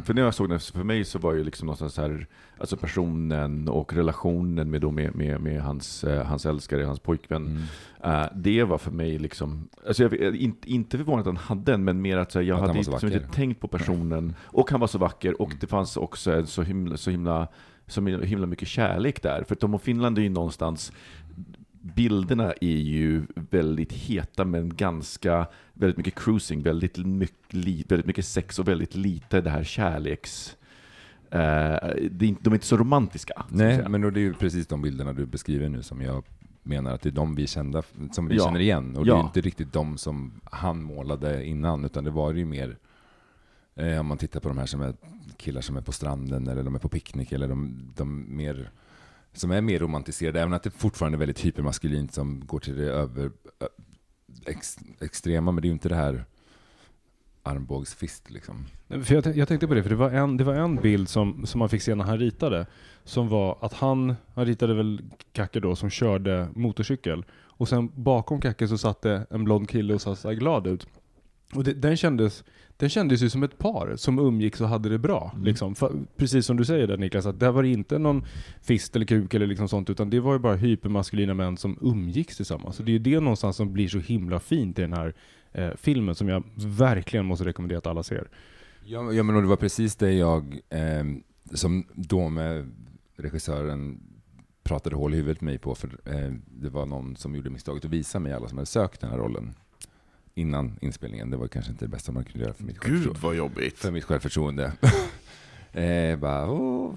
för när jag såg den, för mig så var ju liksom någonstans här, alltså personen och relationen med, då med, med, med hans, eh, hans älskare, hans pojkvän. Mm. Eh, det var för mig liksom, alltså jag, inte, inte förvånad att han hade den, men mer att jag Att hade liksom inte tänkt på personen. Och han var så vacker, och Mm. det fanns också en så himla, så himla, så himla mycket kärlek där. För Tom och Finland är ju någonstans, bilderna är ju väldigt heta men ganska, väldigt mycket cruising, väldigt mycket, väldigt mycket sex och väldigt lite det här kärleks... Det är inte, de är inte så romantiska. Nej, men då det är ju precis de bilderna du beskriver nu som jag menar att det är de vi kända, som vi Ja. känner igen. Och det Ja. är inte riktigt de som han målade innan, utan det var ju mer Eh, om man tittar på de här som är killar som är på stranden eller de är på picknick eller de, de mer som är mer romantiserade, även att det fortfarande är väldigt hypermaskulint som går till det över ö, ex, extrema, men det är ju inte det här armbågsfist liksom. För jag, jag tänkte på det, för det var en, det var en bild som, som man fick se när han ritade, som var att han, han ritade väl Kacke då, som körde motorcykel. Och sen bakom Kacke så satt det en blond kille och såg så glad ut. Och det, den, kändes, den kändes ju som ett par som umgicks och hade det bra. Mm. Liksom. Precis som du säger där Niklas, att där var det inte någon fist eller kuk eller liksom sånt, utan det var ju bara hypermaskulina män som umgicks tillsammans. Så det är ju det någonstans som blir så himla fint i den här eh, filmen, som jag verkligen måste rekommendera att alla ser. Ja, ja men och det var precis det jag, eh, som då med regissören pratade hål i huvudet med mig på, för eh, det var någon som gjorde misstaget att visa mig alla som hade sökt den här rollen innan inspelningen. Det var kanske inte det bästa man kunde göra för mitt Gud självförtroende. vad jobbigt. För mitt självförtroende. eh, bara, "Åh,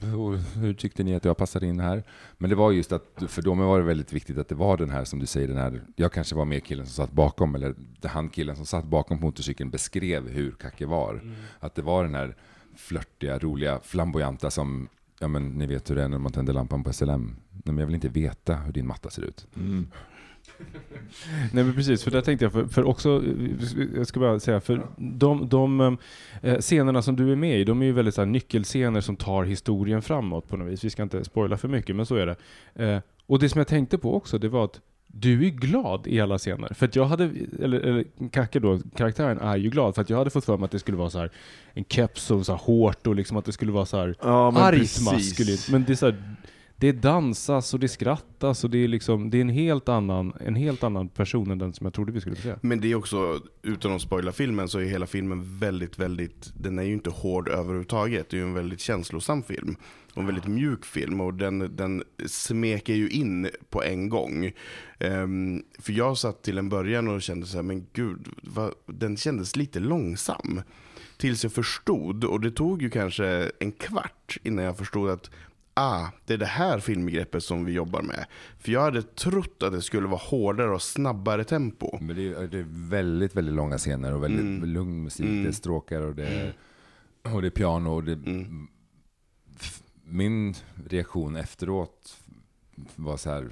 hur, hur tyckte ni att jag passade in här? Men det var just att, för dem var det väldigt viktigt att det var den här, som du säger, den här, jag kanske var mer killen som satt bakom, eller han killen som satt bakom på motorcykeln beskrev hur Kacke var. Att det var den här flörtiga, roliga, flamboyanta som, ja men ni vet hur det är när man tänder lampan på SLM. Nej, men jag vill inte veta hur din matta ser ut. Mm. Nej men precis, för där tänkte jag, för, för också, jag ska bara säga, för de, de eh, scenerna som du är med i, de är ju väldigt så här, nyckelscener som tar historien framåt på något vis. Vi ska inte spoila för mycket, men så är det. Eh, och det som jag tänkte på också, det var att du är glad i alla scener. För att jag hade, eller, eller Kacke då, karaktären är ju glad, för att jag hade fått för mig att det skulle vara så här en keps och så här hårt och liksom att det skulle vara så här Ja, men argt maskulint. Men det är så här, det dansas och det skrattas och det är liksom, det är en helt annan, en helt annan person än den som jag trodde vi skulle få se. Men det är också, utan att spoila filmen, så är hela filmen väldigt, väldigt, den är ju inte hård överhuvudtaget. Det är ju en väldigt känslosam film. Och en väldigt mjuk film och den, den smeker ju in på en gång. Um, för jag satt till en början och kände så här, men gud, vad, den kändes lite långsam. Tills jag förstod, och det tog ju kanske en kvart innan jag förstod att ah, det är det här filmbegreppet som vi jobbar med. För jag hade trott att det skulle vara hårdare och snabbare tempo. Men det är, det är väldigt, väldigt långa scener och väldigt Mm. lugn musik. Mm. Det är stråkar och det är, och det är piano. Och det, Mm. Min reaktion efteråt var så här,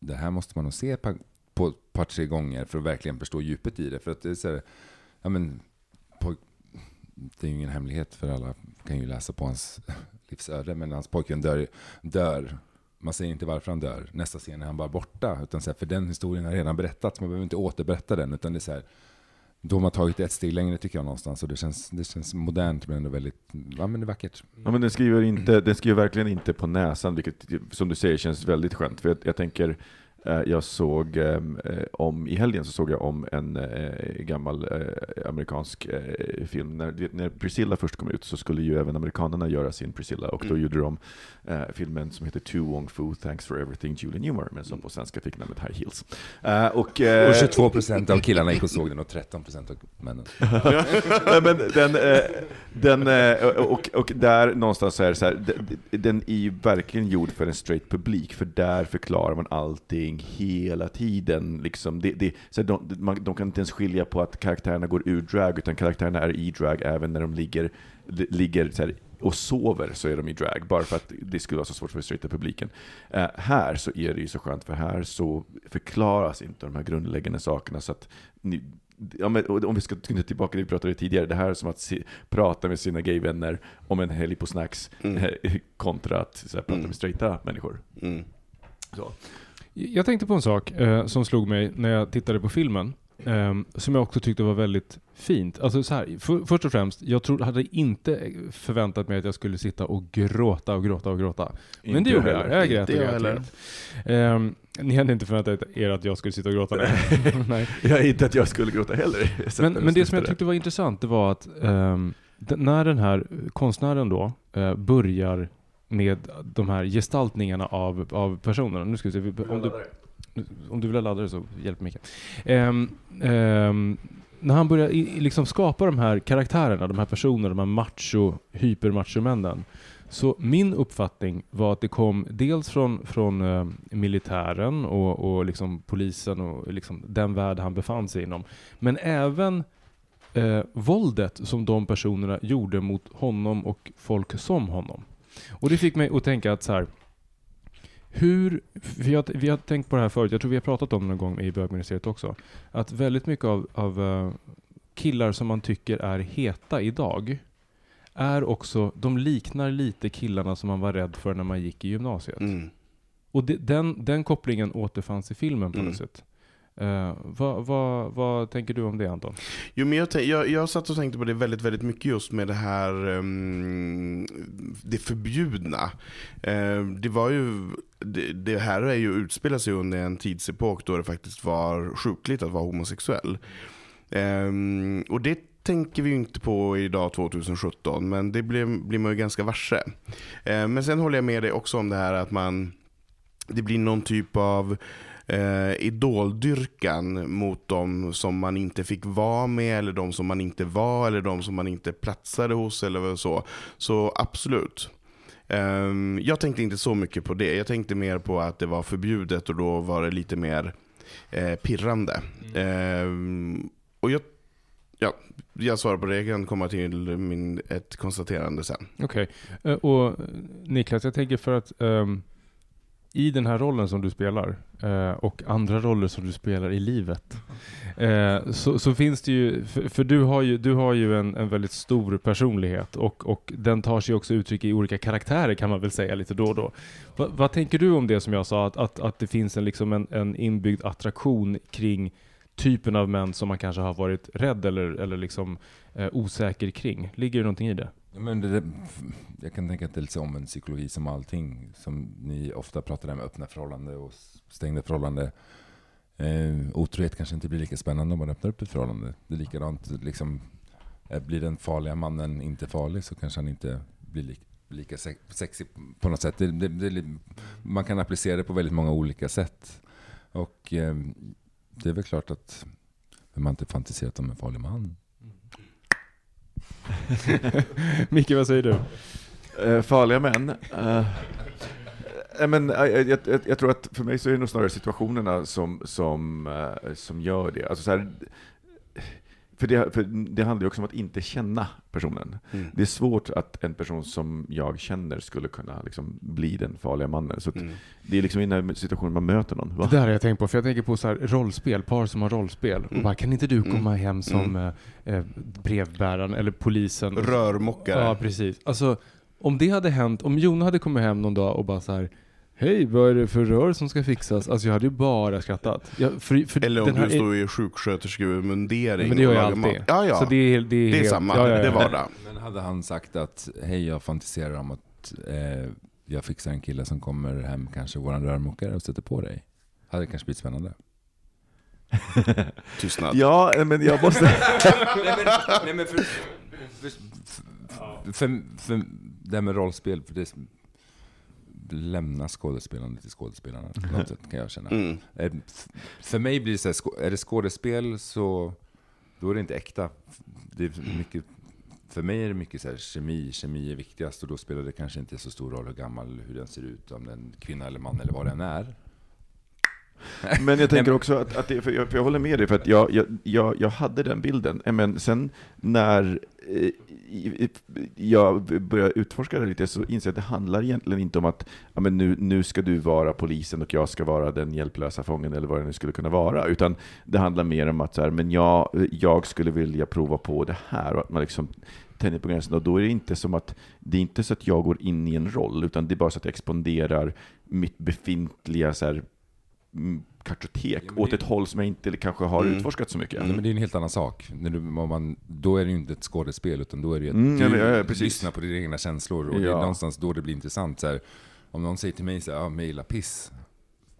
det här måste man nog se på, på ett par, tre gånger för att verkligen förstå djupet i det. För att det är så här, ja men, på, det är ju ingen hemlighet för alla kan ju läsa på hans livsöde, men hans pojkvän dör, dör. Man säger inte varför han dör. Nästa scen är han bara borta. Utan så här, för den historien har redan berättats, man behöver inte återberätta den. Utan det är så här, då har man tagit ett steg längre tycker jag någonstans. Och det känns, det känns modernt men ändå väldigt, ja men det är vackert. Ja, men den skriver, inte, den skriver verkligen inte på näsan, vilket som du säger känns väldigt skönt. För jag, jag tänker, jag såg eh, om, i helgen så såg jag om en eh, gammal eh, amerikansk eh, film. När, när Priscilla först kom ut så skulle ju även amerikanerna göra sin Priscilla och då Mm. gjorde de eh, filmen som heter To Wong Fu, Thanks for Everything, Julie Newmar, men som på svenska fick namnet High Heels. Eh, och, eh, Och 22 procent av killarna gick och såg den och 13 procent av männen. Men den, eh, den, eh, och, och där någonstans så är det så här, den, den är ju verkligen gjord för en straight publik, för där förklarar man allting hela tiden. Liksom. Det, det, så de, man, de kan inte ens skilja på att karaktärerna går ur drag, utan karaktärerna är i drag även när de ligger, li- ligger så här, och sover så är de i drag, bara för att det skulle vara så svårt för straighta publiken. Eh, här så är det ju så skönt, för här så förklaras inte de här grundläggande sakerna, så att ni, Ja, men, om vi ska knyta tillbaka till det vi pratade tidigare, det här är som att se, prata med sina gayvänner om en helg på snacks Mm. kontra att så här, prata Mm. med straighta människor. Mm. Så. Jag tänkte på en sak eh, som slog mig när jag tittade på filmen. ehm, som jag också tyckte var väldigt fint. Alltså så här, för, först och främst, jag trodde, hade inte förväntat mig att jag skulle sitta och gråta och gråta och gråta. Men Inte det gjorde jag jag. grät och grät. Ehm, ni hade inte förväntat er att jag skulle sitta och gråta? Nej. Jag inte att jag skulle gråta heller. Men, men det som jag tyckte var intressant, det var att d- när den här konstnären då eh, börjar med de här gestaltningarna av, av personerna. Nu ska vi se, om du, om du vill ha laddare så hjälp Micke. Ehm, ehm, när han börjar i liksom skapa de här karaktärerna, de här personerna, de här macho, hypermachomännen. Så min uppfattning var att det kom dels från, från eh, militären och, och liksom polisen och liksom den värld han befann sig inom. Men även eh, våldet som de personerna gjorde mot honom och folk som honom. Och det fick mig att tänka att så här, hur, vi har, vi har tänkt på det här förut, jag tror vi har pratat om det någon gång i bögministeriet också, att väldigt mycket av, av eh, killar som man tycker är heta idag, är också, de liknar lite killarna som man var rädd för när man gick i gymnasiet. Mm. Och det, den, den kopplingen återfanns i filmen på Mm. något sätt. Uh, vad, vad, vad tänker du om det Anton? Jo, men jag, jag, jag satt och tänkte på det väldigt, väldigt mycket just med det här um, det förbjudna. Uh, det var ju, det, det här är ju, utspelar sig under en tidsepok då det faktiskt var sjukligt att vara homosexuell. Um, och det tänker vi ju inte på idag 2017, men det blir, blir man ju ganska varse. Uh, men sen håller jag med dig också om det här att man, det blir någon typ av eh, idoldyrkan mot de som man inte fick vara med eller de som man inte var eller de som man inte platsade hos eller så. Så absolut. Ehm, jag tänkte inte så mycket på det. Jag tänkte mer på att det var förbjudet och då var det lite mer eh, pirrande. Ehm, och jag, ja, jag svarar på det. Jag kan komma till min, ett konstaterande sen. Okej. Eh, och eh, Niklas, jag tänker för att ehm, i den här rollen som du spelar eh, och andra roller som du spelar i livet eh, så, så finns det ju, för, för du har ju, du har ju en, en väldigt stor personlighet och, och den tar sig också uttryck i olika karaktärer kan man väl säga lite då och då. Va, vad tänker du om det som jag sa, att, att, att det finns en, liksom en, en inbyggd attraktion kring typen av män som man kanske har varit rädd eller, eller liksom, eh, osäker kring? Ligger det någonting i det? Men det, jag kan tänka att det är lite om en psykologi som allting. Som ni ofta pratar om, öppna förhållanden och stängda förhållanden. Eh, otrohet kanske inte blir lika spännande om man öppnar upp ett förhållande. Det är likadant, liksom, eh, blir den farliga mannen inte farlig så kanske han inte blir lika, lika sexig på något sätt. Det, det, det, man kan applicera det på väldigt många olika sätt. Och eh, det är väl klart att vem har inte fantiserat om en farlig man? Micke, vad säger du? Eh, farliga män. Eh, men, eh, jag, jag, jag, jag tror att för mig så är det nog snarare situationerna som, som, eh, som gör det. Alltså så här, för, det, för det handlar ju också om att inte känna personen. Mm. Det är svårt att en person som jag känner skulle kunna liksom bli den farliga mannen. Så att Mm. det är liksom i den här situationen man möter någon. Va? Det där har jag tänkt på, för jag tänker på så här rollspel, par som har rollspel. Och Mm. bara, kan inte du komma Mm. hem som eh, eh, brevbäraren eller polisen? Rörmokare. Ja, precis. Alltså, om det hade hänt, om Jona hade kommit hem någon dag och bara så här Hej, vad är det för rör som ska fixas? Alltså jag hade ju bara skrattat. Jag, för, för Eller om den här du står i sjuksköterskemundering Men det gör jag alltid. Ja, ja. Så det är, det är, det är helt- samma. ja, ja, ja. Det är vardag. Men hade han sagt att hej, jag fantiserar om att eh, jag fixar en kille som kommer hem, kanske våran rörmokare och sätter på dig. Hade det kanske blivit spännande. Tystnad. Ja, eh, men jag måste... nej, men, nej, men för, för, för, för, för det här med rollspel, för det lämna skådespelandet till skådespelarna på något sätt kan jag känna. Mm. Eh, För mig blir det så här, är det skådespel så då är det inte äkta. Det är mycket, för mig är det mycket så här, kemi, kemi är viktigast och då spelar det kanske inte så stor roll hur gammal, hur den ser ut, om det är kvinna eller man eller vad den är. Men jag tänker också att, att det, för jag, för jag håller med dig, för att jag, jag, jag, jag hade den bilden. Eh, Men sen när jag började utforska det lite så inser jag att det handlar egentligen inte om att ja, men nu, nu ska du vara polisen och jag ska vara den hjälplösa fången eller vad det nu skulle kunna vara. Utan det handlar mer om att så här, men jag, jag skulle vilja prova på det här och att man liksom tänjer på gränsen. Och då är det inte som att, det är inte så att jag går in i en roll, utan det är bara så att jag expanderar mitt befintliga så här, kartotek Ja, men åt det- ett håll som jag inte eller kanske har Mm. utforskat så mycket. Nej, men det är en helt annan sak. När du, man, då är det ju inte ett skådespel, utan då är det ju att Mm, du ja, ja, ja, lyssnar på dina egna känslor. Och det är Ja. någonstans då det blir intressant. Så här, om någon säger till mig så här, ja, mejla piss.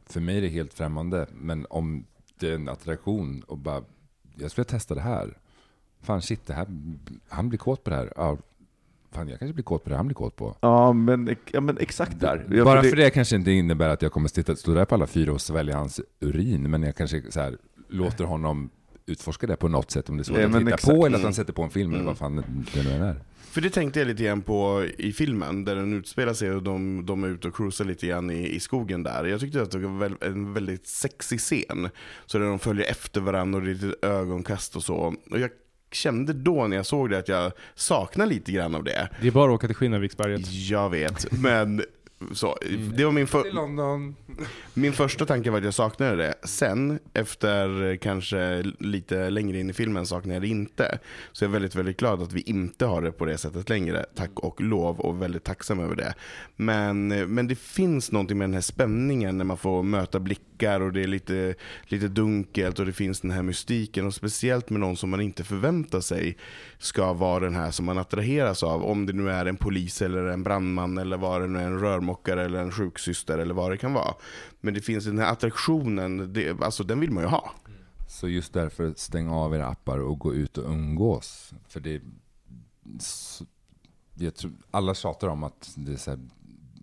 För mig är det helt främmande. Men om det är en attraktion och bara, jag skulle testa det här. Fan shit, det här, han blir kåt på det här. Ja, fan jag kanske blir kåt på det han blir kåt på. Ja, men, ja, men exakt där. Ja, Bara för för det kanske inte innebär att jag kommer sitta, stå där på alla fyra och svälja hans urin, men jag kanske så här, låter honom utforska det på något sätt, om det är så Ja, att han men tittar exakt. på eller att Mm. han sätter på en film eller vad fan det nu än är. För det tänkte jag lite grann på i filmen, där den utspelar sig och de, de är ute och cruisar lite grann i, i skogen där. Jag tyckte att det var en väldigt sexig scen. Så där de följer efter varandra och det är lite ögonkast och så. Och jag kände då när jag såg det att jag saknar lite grann av det. Det är bara att åka till Skinnarviksberget. Jag vet, men så, det var min, för, min första tanke var att jag saknade det. Sen, efter kanske lite längre in i filmen, saknade jag det inte. Så jag är väldigt, väldigt glad att vi inte har det på det sättet längre. Tack och lov och väldigt tacksam över det. Men, men det finns någonting med den här spänningen när man får möta blickar och det är lite, lite dunkelt och det finns den här mystiken. Och speciellt med någon som man inte förväntar sig ska vara den här som man attraheras av. Om det nu är en polis eller en brandman eller vad det nu är, en rörmokare eller en sjuksyster eller vad det kan vara. Men det finns den här attraktionen, det, alltså den vill man ju ha. Så just därför, stäng av era appar och gå ut och umgås. För det... så- Jag tror, alla tjatar om att det, så här,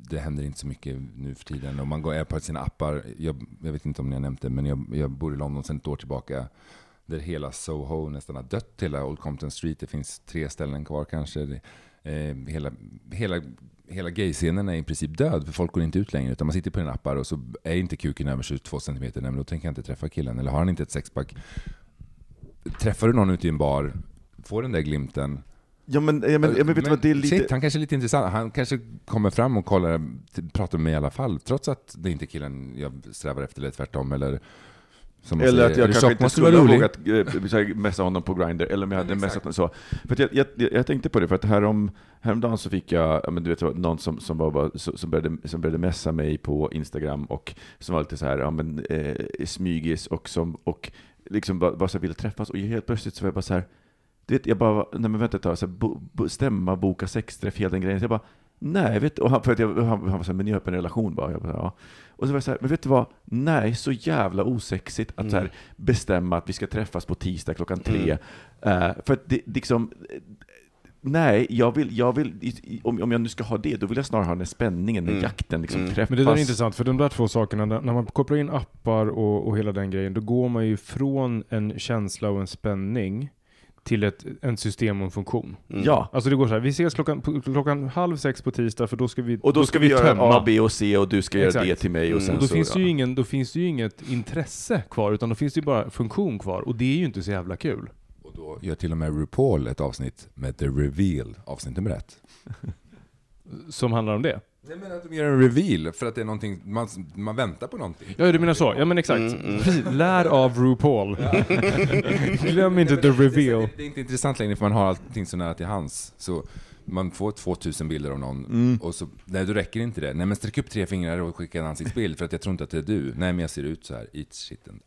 det händer inte så mycket nu för tiden. Och man går är på sina appar. Jag, jag vet inte om ni har nämnt det, men jag, jag bor i London sedan ett år tillbaka. Där hela Soho nästan har dött, hela Old Compton Street. Det finns tre ställen kvar kanske. Det, eh, hela, hela, hela gayscenen är i princip död, för folk går inte ut längre. Utan man sitter på sina appar och så är inte kuken över 22 cm, nej men då tänker jag inte träffa killen. Eller har han inte ett sexpack, träffar du någon ute i en bar, får den där glimten. Ja men, ja, men, ja, men vet du vad, det är lite... Shit, han kanske är lite intressant. Han kanske kommer fram och kollar, pratar med mig i alla fall, trots att det inte är killen jag strävar efter, eller tvärtom. Eller, Eller säger, att jag kanske inte skulle ha vågat eh, messa honom på Grindr, eller om jag hade messat honom så. För att jag, jag, jag, tänkte på det, för att härom, häromdagen så fick jag, ja, men du vet, någon som, som, var, bara- som, började, som började messa mig på Instagram och som var lite så här, ja men eh, smygis och som, och liksom bara, bara så ville träffas och helt plötsligt så var jag bara så här, du vet, jag bara, nej men vänta ett tag, så här, bo, bo, stämma, boka sexträff, hela den grejen. Så jag bara, nej, vet och han, för att jag, han, han var så här, men ni är öppen relation bara. Jag bara, ja. Och så var jag så här, men vet du vad, nej, så jävla osexigt att så här, bestämma att vi ska träffas på tisdag klockan tre. Eh, för att det liksom, nej, jag vill, jag vill, om, om jag nu ska ha det, då vill jag snarare ha den här spänningen, den Mm. jakten, liksom Mm. träffas. Men det där är intressant, för de där två sakerna, när när man kopplar in appar och, och hela den grejen, då går man ju från en känsla och en spänning till ett, en system och en funktion. Mm. Ja, Alltså det går så här, vi ses klockan, klockan halv sex på tisdag för då ska vi och då ska vi göra tömma. A, B och C och du ska göra Exakt. det till mig och Mm. sen Och då, så, finns det ja. ju ingen, då finns det ju inget intresse kvar, utan då finns det ju bara funktion kvar. Och det är ju inte så jävla kul. Och då gör till och med RuPaul ett avsnitt med The Reveal, avsnitt nummer ett. Som handlar om det. Nej men att de gör en reveal, för att det är någonting, man, man väntar på någonting. Ja, du menar så. Ja, men exakt. Mm, mm. Lär av RuPaul. Glöm inte the reveal. Det är inte intressant längre för man har allting så nära till hands. Så man får 2000 bilder av någon Mm. och så, nej då räcker inte det. Nej men sträck upp tre fingrar och skicka en ansiktsbild för att jag tror inte att det är du. Nej men jag ser ut så här, eat shiten.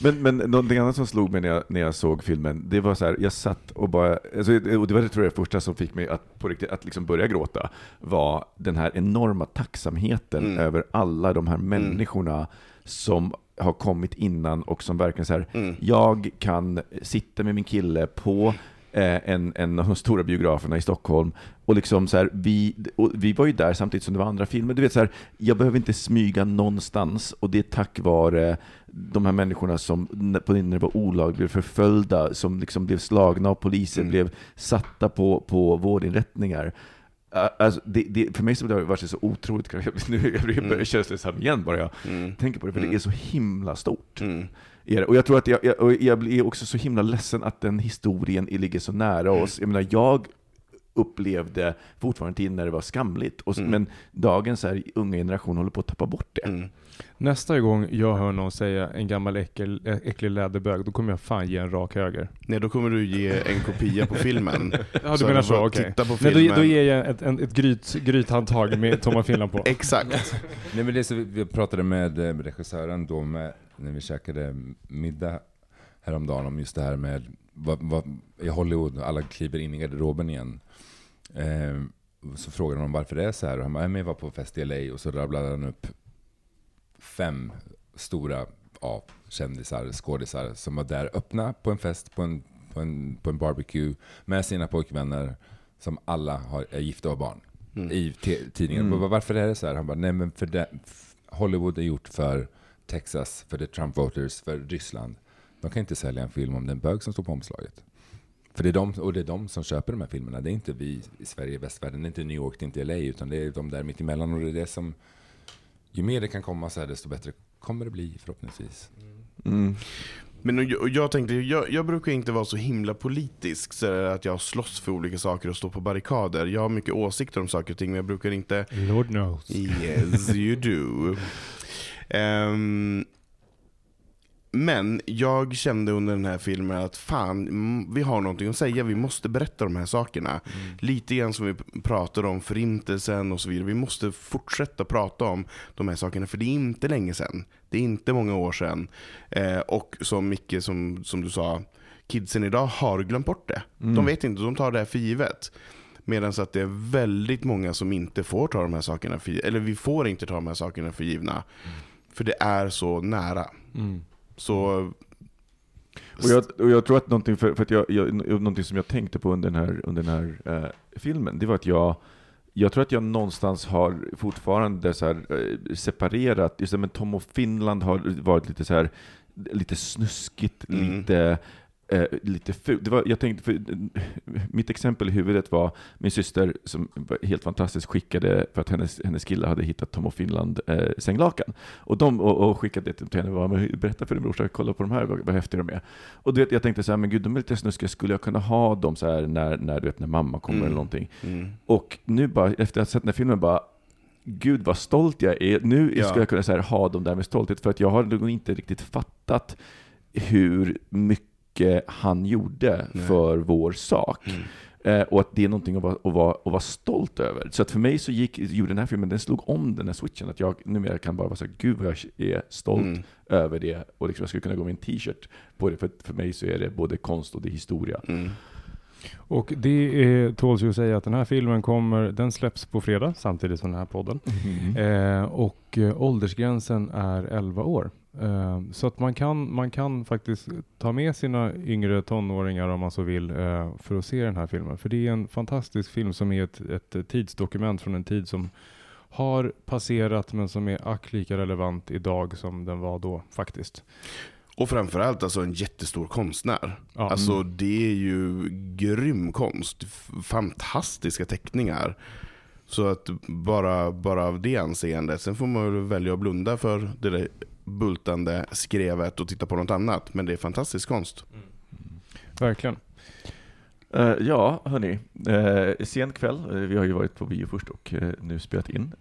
Men, men någonting annat som slog mig när jag, när jag såg filmen, det var så här, jag satt och bara, alltså, och det var det tror jag det första som fick mig att på riktigt att liksom börja gråta, var den här enorma tacksamheten Mm. över alla de här människorna som har kommit innan och som verkligen så här, Mm. jag kan sitta med min kille på en, en av de stora biograferna i Stockholm. Och liksom så här, vi, vi var ju där samtidigt som det var andra filmer. Du vet så här, jag behöver inte smyga någonstans och det är tack vare de här människorna som på när det var olagligt blev förföljda, som liksom blev slagna av polisen, Mm. blev satta på, på vårdinrättningar. Alltså, det, det, för mig så har det varit så otroligt, nu jag blir Mm. känslosam igen bara jag Mm. tänker på det, för det är så himla stort. Mm. Och jag tror att jag, jag, jag blir också så himla ledsen att den historien ligger så nära oss. Jag menar, jag upplevde fortfarande tiden när det var skamligt, och, Mm. men dagens här, unga generation håller på att tappa bort det. Nästa gång jag hör någon säga en gammal äckel, äcklig läderbög, då kommer jag fan ge en rak höger. Nej, då kommer du ge en kopia på filmen. Ja, du menar så, okej. Nej, då, då ger jag ett, en, ett gryt, grythandtag med Tomma Finland på. Exakt. Nej men det så, vi- pratade med eh, regissören då med, när vi käkade middag häromdagen om just det här med vad, vad, i Hollywood, alla kliver in i garderoben igen. Eh, så frågade de varför det är så här och han bara, "Nej, men jag var på fest i LA och så rabblade han upp fem stora ja, kändisar, skådisar som var där öppna på en fest, på en, på en, på en barbecue med sina pojkvänner som alla har, är gifta och har barn Mm. i tidningen. Mm. Var- Varför är det så här? Han bara, nej men för det, Hollywood är gjort för Texas, för the Trump voters, för Ryssland. De kan inte sälja en film om det är en bög som står på omslaget. För det är de, och det är de som köper de här filmerna. Det är inte vi i Sverige, västvärlden, det är inte New York, det är inte LA, utan det är de där mitt emellan. Och det är det som, ju mer det kan komma så här, desto bättre kommer det bli förhoppningsvis. Mm. Men jag, jag tänkte, jag, jag brukar inte vara så himla politisk, så att jag slåss för olika saker och står på barrikader. Jag har mycket åsikter om saker och ting, men jag brukar inte... Lord knows. Yes, you do. Ehm, men jag kände under den här filmen att fan, mm, vi har någonting att säga, vi måste berätta de här sakerna. Lite grann som vi pratade om förintelsen och så vidare. Vi måste fortsätta prata om de här sakerna, för det är inte länge sedan. Det är inte många år sedan. Eh, och som Micke, som, som du sa, kidsen idag har glömt bort det. De vet inte, de tar det här för givet. Medan att det är väldigt många som inte får ta de här sakerna för eller vi får inte ta de här sakerna för givna. För det är så nära. Mm. Så Och jag, och jag tror att någonting, för, för att jag, jag, som jag tänkte på under den här, under den här eh, filmen, det var att jag jag tror att jag någonstans har fortfarande så här, eh, separerat, just det, men Tom och Finland har varit lite så här, lite snuskigt, Mm. lite, eh, lite fult. Det var, jag tänkte, för, mitt exempel i huvudet var min syster som var helt fantastiskt skickade, för att hennes, hennes kille hade hittat Tom och Finland eh, sänglakan. Och, de, och, och skickade det till henne och bara, "Men berätta för din brorsa, kolla på de här, vad, vad häftiga de är. Och du vet, jag tänkte så här, men gud, de är lite snuskiga, skulle jag kunna ha dem så här när, när, du vet, när mamma kommer Mm. eller någonting? mm. Och nu bara, efter att ha sett den här filmen, bara Gud vad stolt jag är. Nu Ja. ska jag kunna så här, ha dem där med stolthet, för att jag har nog inte riktigt fattat hur mycket han gjorde Nej. för vår sak. Mm. Eh, och att det är någonting att vara, att, vara, att vara stolt över. Så att för mig så gick, gjorde den här filmen, den slog om den här switchen, att jag numera kan bara vara så här, gud vad jag är stolt Mm. över det. Och liksom jag skulle kunna gå med en t-shirt på det, för för mig så är det både konst och det är historia. Mm. Och det är, tåls ju att säga att den här filmen kommer, den släpps på fredag samtidigt som den här podden. Eh, och eh, åldersgränsen är 11 år. Eh, så att man kan, man kan faktiskt ta med sina yngre tonåringar om man så vill eh, för att se den här filmen. För det är en fantastisk film som är ett, ett tidsdokument från en tid som har passerat men som är ack lika relevant idag som den var då faktiskt. Och framförallt alltså en jättestor konstnär. Ja. Alltså det är ju grym konst. Fantastiska teckningar. Så att bara, bara av det anseendet. Sen får man väl välja att blunda för det där bultande skrevet och titta på något annat. Men det är fantastisk konst. Verkligen. Eh, ja, hörni. Uh, sen kväll. Eh, vi har ju varit på bio först och eh, nu spelat in.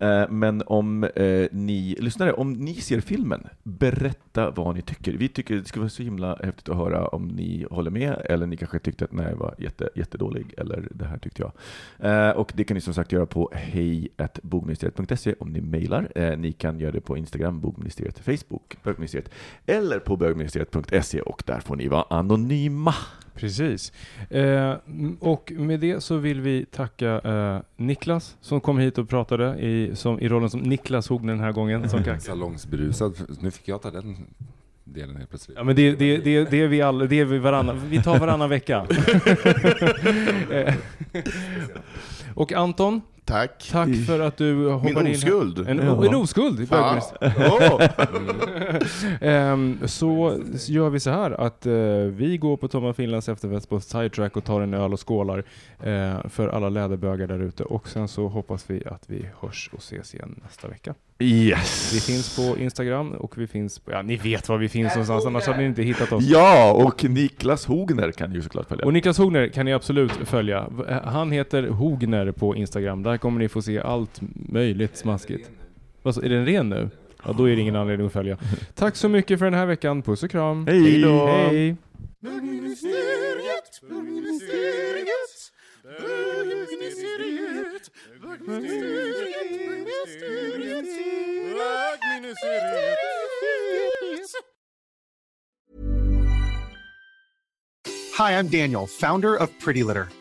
Eh, men om eh, ni lyssnare, om ni ser filmen, berätta vad ni tycker. Vi tycker det skulle vara så himla häftigt att höra om ni håller med, eller ni kanske tyckte att nej, var jätte, jättedålig, eller det här tyckte jag. Eh, och det kan ni som sagt göra på hejbogministeriet.se om ni mejlar. Eh, ni kan göra det på Instagram, bogministeriet, Facebook, bögministeriet, eller på bögministeriet.se och där får ni vara anonyma. Precis. Eh, och med det så vill vi tacka eh, Niklas som kom hit och pratade i, som, i rollen som Niklas Hogner den här gången. Som Salongsberusad. Nu fick jag ta den delen helt plötsligt. ja, men det, det, det, det är vi alla, det är vi varannan, vi tar varannan vecka. Eh, och Anton, Tack. tack för att du Min hoppade in. oskuld. En, Ja. en oskuld. Åh! Ehm, så gör vi så här att eh, vi går på Tom och Finlands efterfest på Sidetrack och tar en öl och skålar eh, för alla läderbögar där ute. Och sen så hoppas vi att vi hörs och ses igen nästa vecka. Yes! Vi finns på Instagram och vi finns på, ja ni vet var vi finns någonstans, annars hade ni inte hittat oss. Ja, och Niklas Hogner kan ju såklart följa. Och Niklas Hogner kan ni absolut följa. Han heter Hogner på Instagram. Där kommer ni få se allt möjligt smaskigt. Vad så, är den ren nu? Ja, då är det ingen anledning att följa. Tack så mycket för den här veckan. Puss och kram. Hej då! Hej! Hi, I'm Daniel, founder of Pretty Litter.